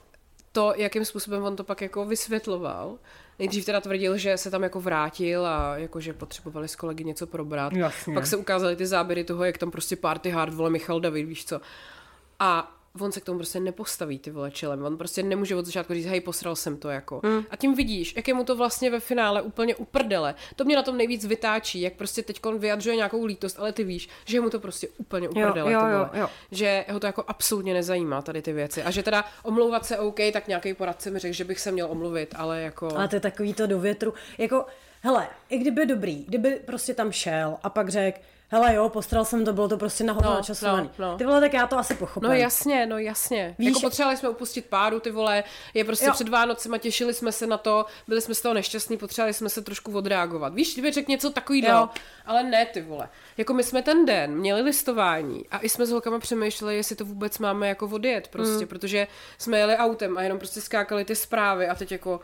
to, jakým způsobem on to pak jako vysvětloval. Nejdřív teda tvrdil, že se tam jako vrátil a jako, že potřebovali s kolegy něco probrat. Jasně. Pak se ukázaly ty záběry toho, jak tam prostě party hard, vole Michal David, víš co. A on se k tomu prostě nepostaví, ty vole, čelem. On prostě nemůže od začátku říct, hej, posral jsem to, jako. Hmm. A tím vidíš, jak je mu to vlastně ve finále úplně uprdele. To mě na tom nejvíc vytáčí, jak prostě teď vyjadřuje nějakou lítost, ale ty víš, že je mu to prostě úplně uprdele, jo, jo, vole. jo. Že ho to jako absolutně nezajímá, tady ty věci. A že teda omlouvat se OK, tak nějaký poradce mi řekl, že bych se měl omluvit, ale jako... Ale to je takový to do větru. Jako, hele, i kdyby dobrý, kdyby prostě tam šel a pak řekl, hele jo, postral jsem to, bylo to prostě nahoře No, načasovaný. no, no. Ty vole, tak já to asi pochopím. No jasně, no jasně. Víš- Víš, jako potřebovali jsme upustit páru, ty vole, je prostě Jo. před Vánocema, těšili jsme se na to, byli jsme z toho nešťastní, potřebovali jsme se trošku odreagovat. Víš, kdyby řekl něco Jo. takového, ale ne, ty vole. Jako my jsme ten den měli listování a i jsme s holkama přemýšleli, jestli to vůbec máme jako odjet prostě, mm. protože jsme jeli autem a jenom prostě skákali ty zprávy a teď jako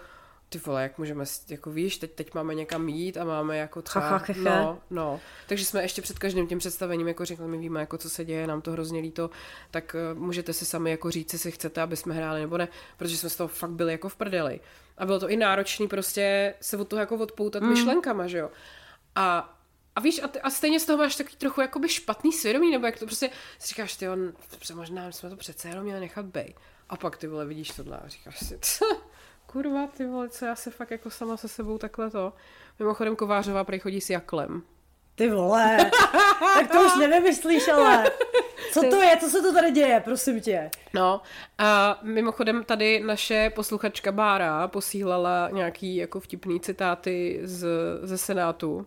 ty vole, jak můžeme, jako víš, teď, teď máme někam jít a máme jako třeba, Ha, ha, he, he. no, no. Takže jsme ještě před každým tím představením jako řekli, my víme, jako co se děje, nám to hrozně líto, tak uh, můžete si sami jako říct, jestli chcete, aby jsme hráli nebo ne, protože jsme z toho fakt byli jako v prdeli. A bylo to i náročný prostě se od toho jako odpoutat mm. myšlenkama, že jo. A a víš, a, ty, a stejně z toho máš takový trochu jakoby špatný svědomí, nebo jak to prostě si říkáš, ty on, možná jsme to přece jenom měli nechat bej. A pak ty vole vidíš tohle a říkáš si, co? Kurva, ty vole, co já se fakt jako sama se sebou takhle to. Mimochodem Kovářová prej chodí s Jaklem. Ty vole, *laughs* tak to už nevymyslíš, ale. Co to je, co se to tady děje, prosím tě? No a mimochodem tady naše posluchačka Bára posílala nějaký jako vtipný citáty z, ze Senátu.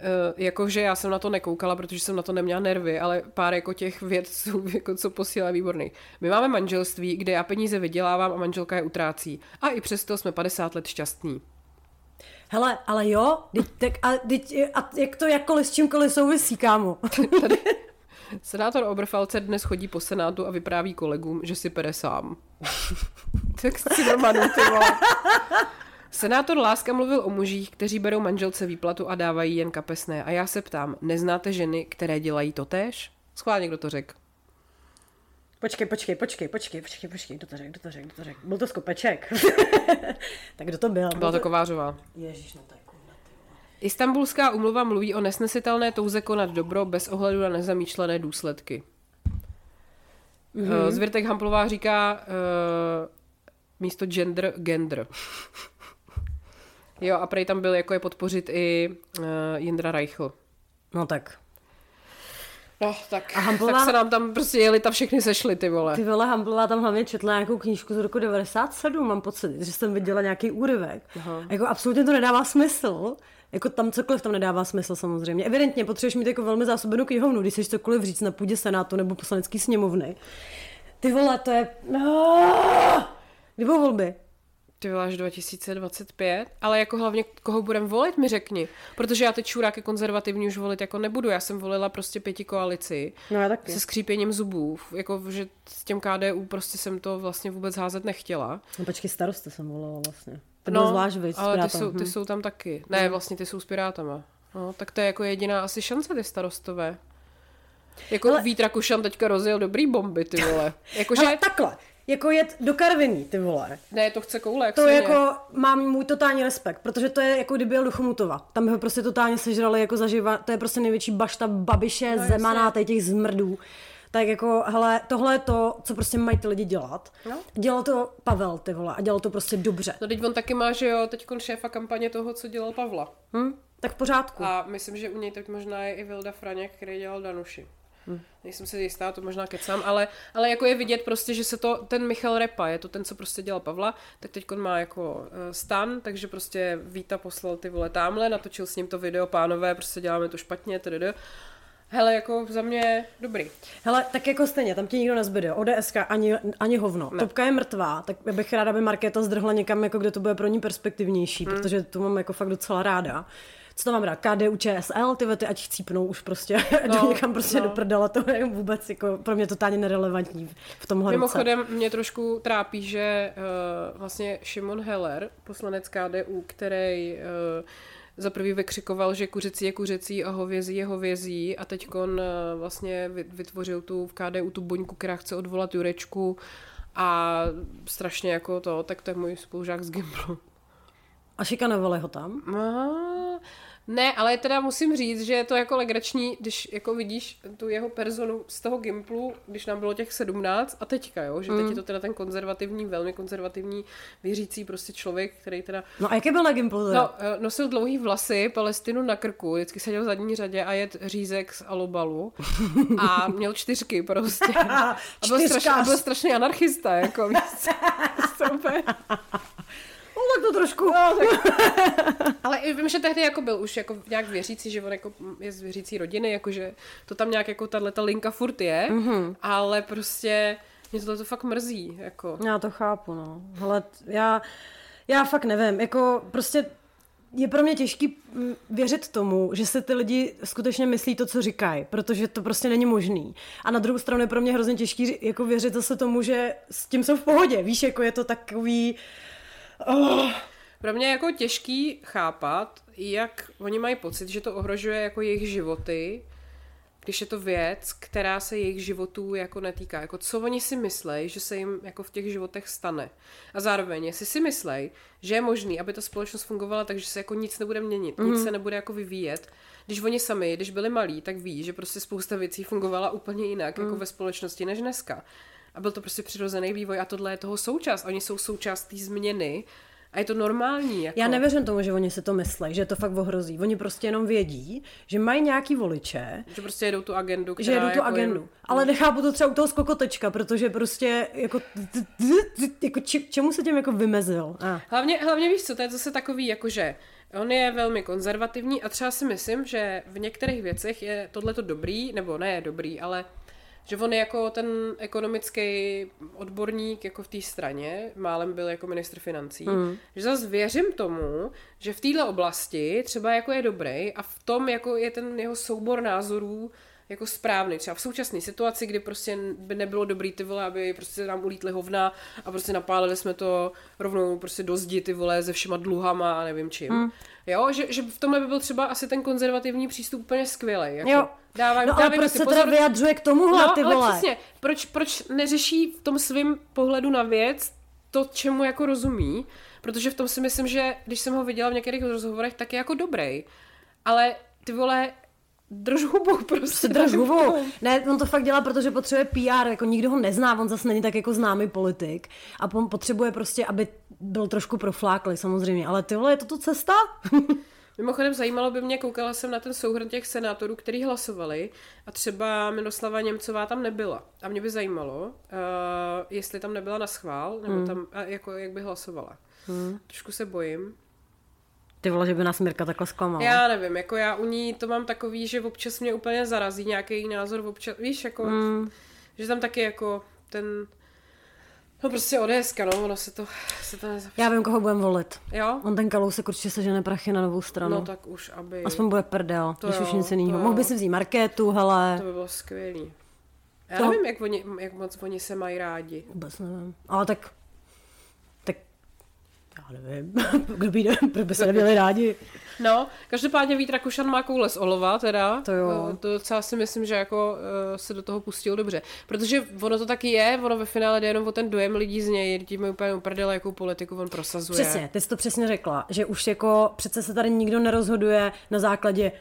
Uh, jakože já jsem na to nekoukala, protože jsem na to neměla nervy, ale pár jako těch vědců, *laughs* jako co posílá výborný. My máme manželství, kde já peníze vydělávám a manželka je utrácí. A i přesto jsme 50 let šťastní. Hele, ale jo, teď, tak, a, teď, a jak to jakkoliv s čímkoliv souvisí, kámo? *laughs* Senátor Oberfalce dnes chodí po senátu a vypráví kolegům, že si pere sám. *laughs* tak si normálně, ty vole. Senátor Láska mluvil o mužích, kteří berou manželce výplatu a dávají jen kapesné. A já se ptám, neznáte ženy, které dělají to též? Schválně, kdo to řekl. Počkej, počkej, počkej, počkej, počkej, počkej, kdo to řekl, kdo to řekl, kdo to řekl. Byl to skopeček. *laughs* tak kdo to byl? Byla to Kovářová. Ježíš, no to je vole. Istanbulská umluva mluví o nesnesitelné touze konat dobro bez ohledu na nezamýšlené důsledky. Mm-hmm. Zvěrtek Hamplová říká uh, místo gender, gender. *laughs* jo, a prej tam byl, jako je podpořit i uh, Jindra Reichl. No tak. No, tak, A Hamplová- tak se nám tam prostě jeli ta všechny sešly, ty vole. Ty vole, Hamblová tam hlavně četla nějakou knížku z roku 97, mám pocit, že jsem viděla nějaký úryvek. Aha. Jako absolutně to nedává smysl, Jako tam cokoliv tam nedává smysl samozřejmě. Evidentně potřebuješ mít jako velmi zásobenou knihovnu, když chceš cokoliv říct na půdě Senátu nebo poslanecké sněmovny. Ty vole, to je... Kdy budou volby? Ty až 2025, ale jako hlavně koho budem volit, mi řekni. Protože já teď čuráky konzervativní už volit jako nebudu. Já jsem volila prostě pěti koalici. No já taky. Se skřípěním zubů. Jako, že s těm KDU prostě jsem to vlastně vůbec házet nechtěla. No počkej, starosta jsem volila vlastně. To no, zvlášť, víc, ale ty jsou, ty hm. jsou tam taky. Ne, vlastně ty jsou s Pirátama. No, tak to je jako jediná asi šance ty starostové. Jako ale... Vít Rakušan teďka rozjel dobrý bomby, ty vole. *laughs* Jako, že... takhle, jako jet do Karviní, ty vole. Ne, to chce koule, jak To jako, mám můj totální respekt, protože to je jako kdyby jel do Chomutova. Tam by ho prostě totálně sežrali jako zaživa, to je prostě největší bašta babiše, no, Zemana, těch zmrdů. Tak jako, hele, tohle je to, co prostě mají ty lidi dělat. No. Dělal to Pavel, ty vole, a dělal to prostě dobře. No teď on taky má, že jo, teď šéfa kampaně toho, co dělal Pavla. Hm? Tak v pořádku. A myslím, že u něj teď možná je i Vilda Franěk, který dělal Danuši. Hmm. Nejsem si jistá, to možná kecám, ale, ale jako je vidět prostě, že se to, ten Michal Repa, je to ten, co prostě dělal Pavla, tak teď má jako uh, stan, takže prostě Víta poslal ty vole tamhle, natočil s ním to video, pánové, prostě děláme to špatně, tedy Hele, jako za mě dobrý. Hele, tak jako stejně, tam ti nikdo nezbyde. ODSK ani, ani hovno. Ne. Topka je mrtvá, tak bych ráda, aby Markéta zdrhla někam, jako kde to bude pro ní perspektivnější, hmm. protože to mám jako fakt docela ráda co to mám rád, KDU, ČSL, ty ty ať chcípnou už prostě, *laughs* no, někam prostě no. do prdela, to je vůbec jako pro mě totálně nerelevantní v tomhle Mimochodem roce. mě trošku trápí, že uh, vlastně Šimon Heller, poslanec KDU, který uh, za prvý vykřikoval, že kuřecí je kuřecí a hovězí je hovězí a teď on eh, vlastně vytvořil tu v KDU tu buňku, která chce odvolat Jurečku a strašně jako to, tak to je můj spolužák z Gimplu. A šikanovali ho tam? Aha. Ne, ale teda musím říct, že je to jako legrační, když jako vidíš tu jeho personu z toho Gimplu, když nám bylo těch 17 a teďka, jo, že mm. teď je to teda ten konzervativní, velmi konzervativní, věřící prostě člověk, který teda... No a jaký byl na Gimplu teda? No, eh, nosil dlouhý vlasy, Palestinu na krku, vždycky seděl v zadní řadě a jet řízek z alobalu a *laughs* měl čtyřky prostě. *laughs* A byl, strašný, a byl strašný anarchista, jako víc. *laughs* No, tak to trošku. No, tak... *laughs* Ale vím, že tehdy jako byl už jako nějak věřící, že on jako je z věřící rodiny, jakože to tam nějak jako tato linka furt je, mm-hmm. ale prostě mě tohle to fakt mrzí. Jako. Já to chápu, no. Ale já, já fakt nevím, jako prostě je pro mě těžký mm, věřit tomu, že se ty lidi skutečně myslí to, co říkají, protože to prostě není možný. A na druhou stranu je pro mě hrozně těžký jako věřit zase tomu, že s tím jsou v pohodě. Víš, jako je to takový Oh. Pro mě je jako těžký chápat, jak oni mají pocit, že to ohrožuje jako jejich životy, když je to věc, která se jejich životů jako netýká. Jako co oni si myslejí, že se jim jako v těch životech stane. A zároveň, jestli si myslejí, že je možný, aby ta společnost fungovala tak, že se jako nic nebude měnit, mm. nic mhm. se nebude jako vyvíjet. Když oni sami, když byli malí, tak ví, že prostě spousta věcí fungovala úplně jinak mm. jako mhm. ve společnosti než dneska. A byl to prostě přirozený vývoj a tohle je toho součást. Oni jsou součást té změny a je to normální. Jako. Já nevěřím tomu, že oni si to myslí, že to fakt ohrozí. Oni prostě jenom vědí, že mají nějaký voliče. Že prostě jedou tu agendu. Že jedou tu jako agendu. Jim... Ale nechápu to třeba u toho skokotečka, protože prostě jako, jako čemu se tím jako vymezil? Hlavně, hlavně víš co, to je zase takový, jakože On je velmi konzervativní a třeba si myslím, že v některých věcech je tohleto dobrý, nebo ne dobrý, ale že on je jako ten ekonomický odborník jako v té straně, málem byl jako ministr financí, mm. že zase věřím tomu, že v této oblasti třeba jako je dobrý a v tom jako je ten jeho soubor názorů jako správný. Třeba v současné situaci, kdy prostě by nebylo dobrý ty vole, aby prostě nám ulítly hovna a prostě napálili jsme to rovnou prostě do zdi ty vole se všema dluhama a nevím čím. Mm. Jo, že, že v tomhle by byl třeba asi ten konzervativní přístup úplně skvělý. Jako. Jo, Dávaj, no ale proč se pozor... teda vyjadřuje k tomuhle, no, ty vole? Ale přesně, proč, proč neřeší v tom svém pohledu na věc to, čemu jako rozumí? Protože v tom si myslím, že když jsem ho viděla v některých rozhovorech, tak je jako dobrý. Ale ty vole, drž hubu prostě. prostě drž hubu. *laughs* Ne, on to fakt dělá, protože potřebuje PR, jako nikdo ho nezná, on zase není tak jako známý politik a on potřebuje prostě, aby byl trošku profláklý samozřejmě, ale ty vole, je to tu cesta? *laughs* Mimochodem zajímalo by mě, koukala jsem na ten souhrn těch senátorů, kteří hlasovali a třeba Miroslava Němcová tam nebyla. A mě by zajímalo, uh, jestli tam nebyla na schvál, nebo hmm. tam, a jako jak by hlasovala. Hmm. Trošku se bojím. Ty vole, že by nás Mirka takhle zklamala. Já nevím, jako já u ní to mám takový, že občas mě úplně zarazí nějaký její názor, občas, víš, jako, mm. že tam taky jako ten, no prostě ODSka, no, ono se to, se to nezapíše. Já vím, koho budem volit. Jo? On ten kalousek určitě sežene prachy na novou stranu. No tak už, aby... Aspoň bude prdel, To když jo, už nic jiného. Mohl by si vzít marketu, hele. To by bylo skvělý. Já To- nevím, jak, oni, jak moc oni se mají rádi. Vůbec nevím. Ale. Tak... Já nevím. *laughs* Kdo by, kdo by se neměli rádi? No, každopádně Vít Rakušan má koule z olova, teda. To jo. Eh, To docela si myslím, že jako eh, se do toho pustil dobře. Protože ono to taky je, ono ve finále jde jenom o ten dojem lidí z něj, tím je úplně uprdele, jakou politiku on prosazuje. Přesně, ty jsi to přesně řekla, že už jako přece se tady nikdo nerozhoduje na základě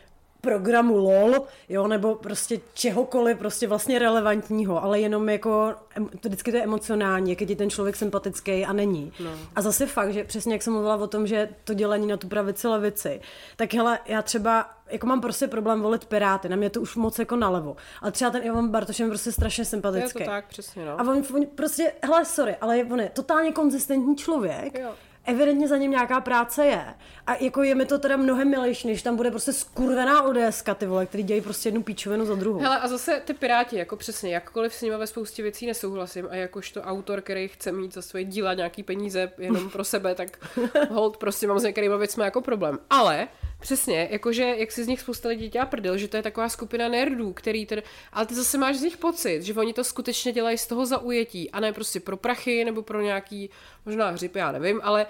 programu LOL, jo, nebo prostě čehokoliv prostě vlastně relevantního, ale jenom jako, to vždycky to je emocionální, jak je ti ten člověk sympatický a není. No. A zase fakt, že přesně jak jsem mluvila o tom, že to dělení na tu pravici levici, tak hele, já třeba jako mám prostě problém volit Piráty, na mě to už moc jako nalevo. Ale třeba ten Ivan Bartoš je prostě strašně je sympatický. to tak, přesně, no. A on, on prostě, hele, sorry, ale je- on je totálně konzistentní člověk. Jo. Evidentně za ním nějaká práce je. A jako je mi to teda mnohem milejší, než tam bude prostě skurvená ODSka, ty vole, který dělají prostě jednu píčovinu za druhou. Hele, a zase ty Piráti, jako přesně, jakkoliv s nimi ve spoustě věcí nesouhlasím a jakožto autor, který chce mít za svoje díla nějaký peníze jenom pro sebe, tak *laughs* hold, prostě mám s některýma věcmi jako problém. Ale přesně, jakože, jak si z nich spousta lidí dělá prdel, že to je taková skupina nerdů, který tedy, ale ty zase máš z nich pocit, že oni to skutečně dělají z toho zaujetí a ne prostě pro prachy nebo pro nějaký, možná hřib, já nevím, ale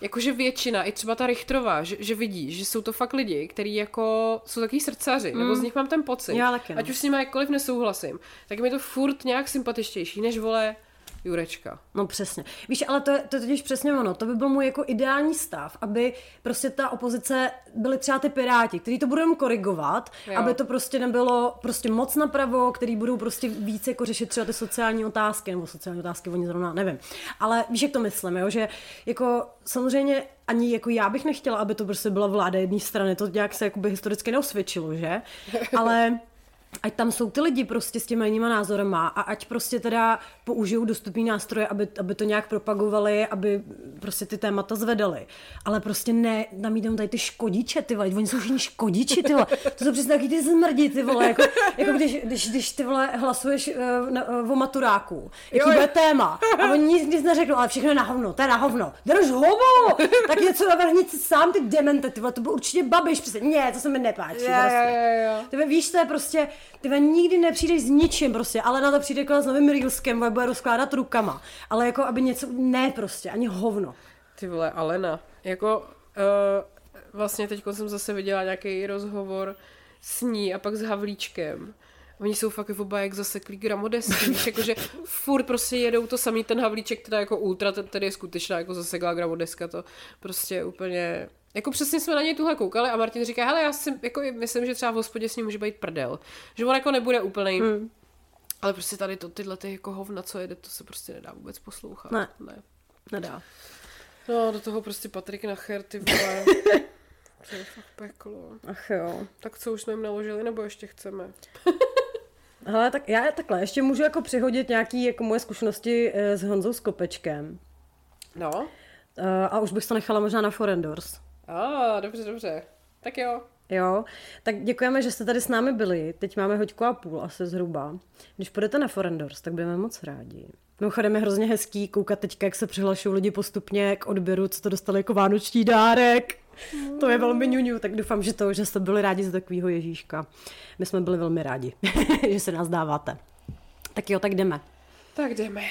Jakože většina, i třeba ta Richterová, že, že vidí, že jsou to fakt lidi, kteří jako jsou takový srdcaři, mm. nebo z nich mám ten pocit. Já taky, no. Ať už s nimi jakkoliv nesouhlasím, tak mi to furt nějak sympatičtější, než vole Jurečka. No přesně. Víš, ale to je, to je totiž přesně ono. To by byl můj jako ideální stav, aby prostě ta opozice byly třeba ty piráti, kteří to budou korigovat, Jo. aby to prostě nebylo prostě moc napravo, který budou prostě víc jako řešit třeba ty sociální otázky, nebo sociální otázky oni zrovna, nevím. Ale víš, jak to myslím, jo? že jako samozřejmě ani jako já bych nechtěla, aby to prostě byla vláda jedné strany, to nějak se jakoby historicky neosvědčilo, že? *laughs* Ale ať tam jsou ty lidi prostě s těma jinýma názorama a ať prostě teda použijou dostupný nástroje, aby, aby to nějak propagovali, aby prostě ty témata zvedali. Ale prostě ne, namítám tady ty škodiče, ty vole, oni jsou všichni škodiči, ty vole. To jsou přesně taky ty zmrdi, ty vole, jako, jako když, když, když, ty vole hlasuješ uh, na, uh, o maturáku, jaký Jo, bude téma a oni nic, nic neřeknou, ale všechno je na hovno, to je na hovno, drž hovo, tak něco navrhni sám ty demente, ty vole, to byl určitě babiš, přesně, ne, to se mi nepáčí. Jo, prostě. jo, jo, jo. Ty ve- víš, to je prostě, ty nikdy nepřijdeš s ničím prostě, ale na to přijde jako s novým reelskem, bude rozkládat rukama. Ale jako, aby něco, ne prostě, ani hovno. Ty vole, Alena. Jako, uh, vlastně teď jsem zase viděla nějaký rozhovor s ní a pak s Havlíčkem. Oni jsou fakt oba jak zaseklí gramodesky, víš, jakože furt prostě jedou to samý, ten Havlíček teda jako ultra, ten tedy je skutečná jako zaseklá gramodeska, to prostě úplně, jako přesně jsme na něj tuhle koukali a Martin říká, hele, já si jako myslím, že třeba v hospodě s ním může být prdel, že on jako nebude úplný, hmm. ale prostě tady to, tyhle ty jako hovna, co jede, to se prostě nedá vůbec poslouchat. Ne. ne. Nedá. No, do toho prostě Patrik Nacher, ty vole. *laughs* to je fakt peklo. Ach jo. Tak co, už jsme jim naložili, nebo ještě chceme? *laughs* Hele, tak já takhle, ještě můžu jako přihodit nějaký jako moje zkušenosti eh, s Honzou Skopečkem. No. Eh, A už bych to nechala možná na Forendors. A, dobře, dobře. Tak jo. Jo, tak děkujeme, že jste tady s námi byli. Teď máme hoďku a půl asi zhruba. Když půjdete na Forendors, tak budeme moc rádi. Mimochodem je hrozně hezký koukat teďka, jak se přihlašují lidi postupně k odběru, co to dostali jako vánoční dárek. To je velmi ňuňu, tak doufám, že to, že jste byli rádi za takového Ježíška. My jsme byli velmi rádi, *laughs* že se nás dáváte. Tak jo, tak jdeme. Tak jdeme.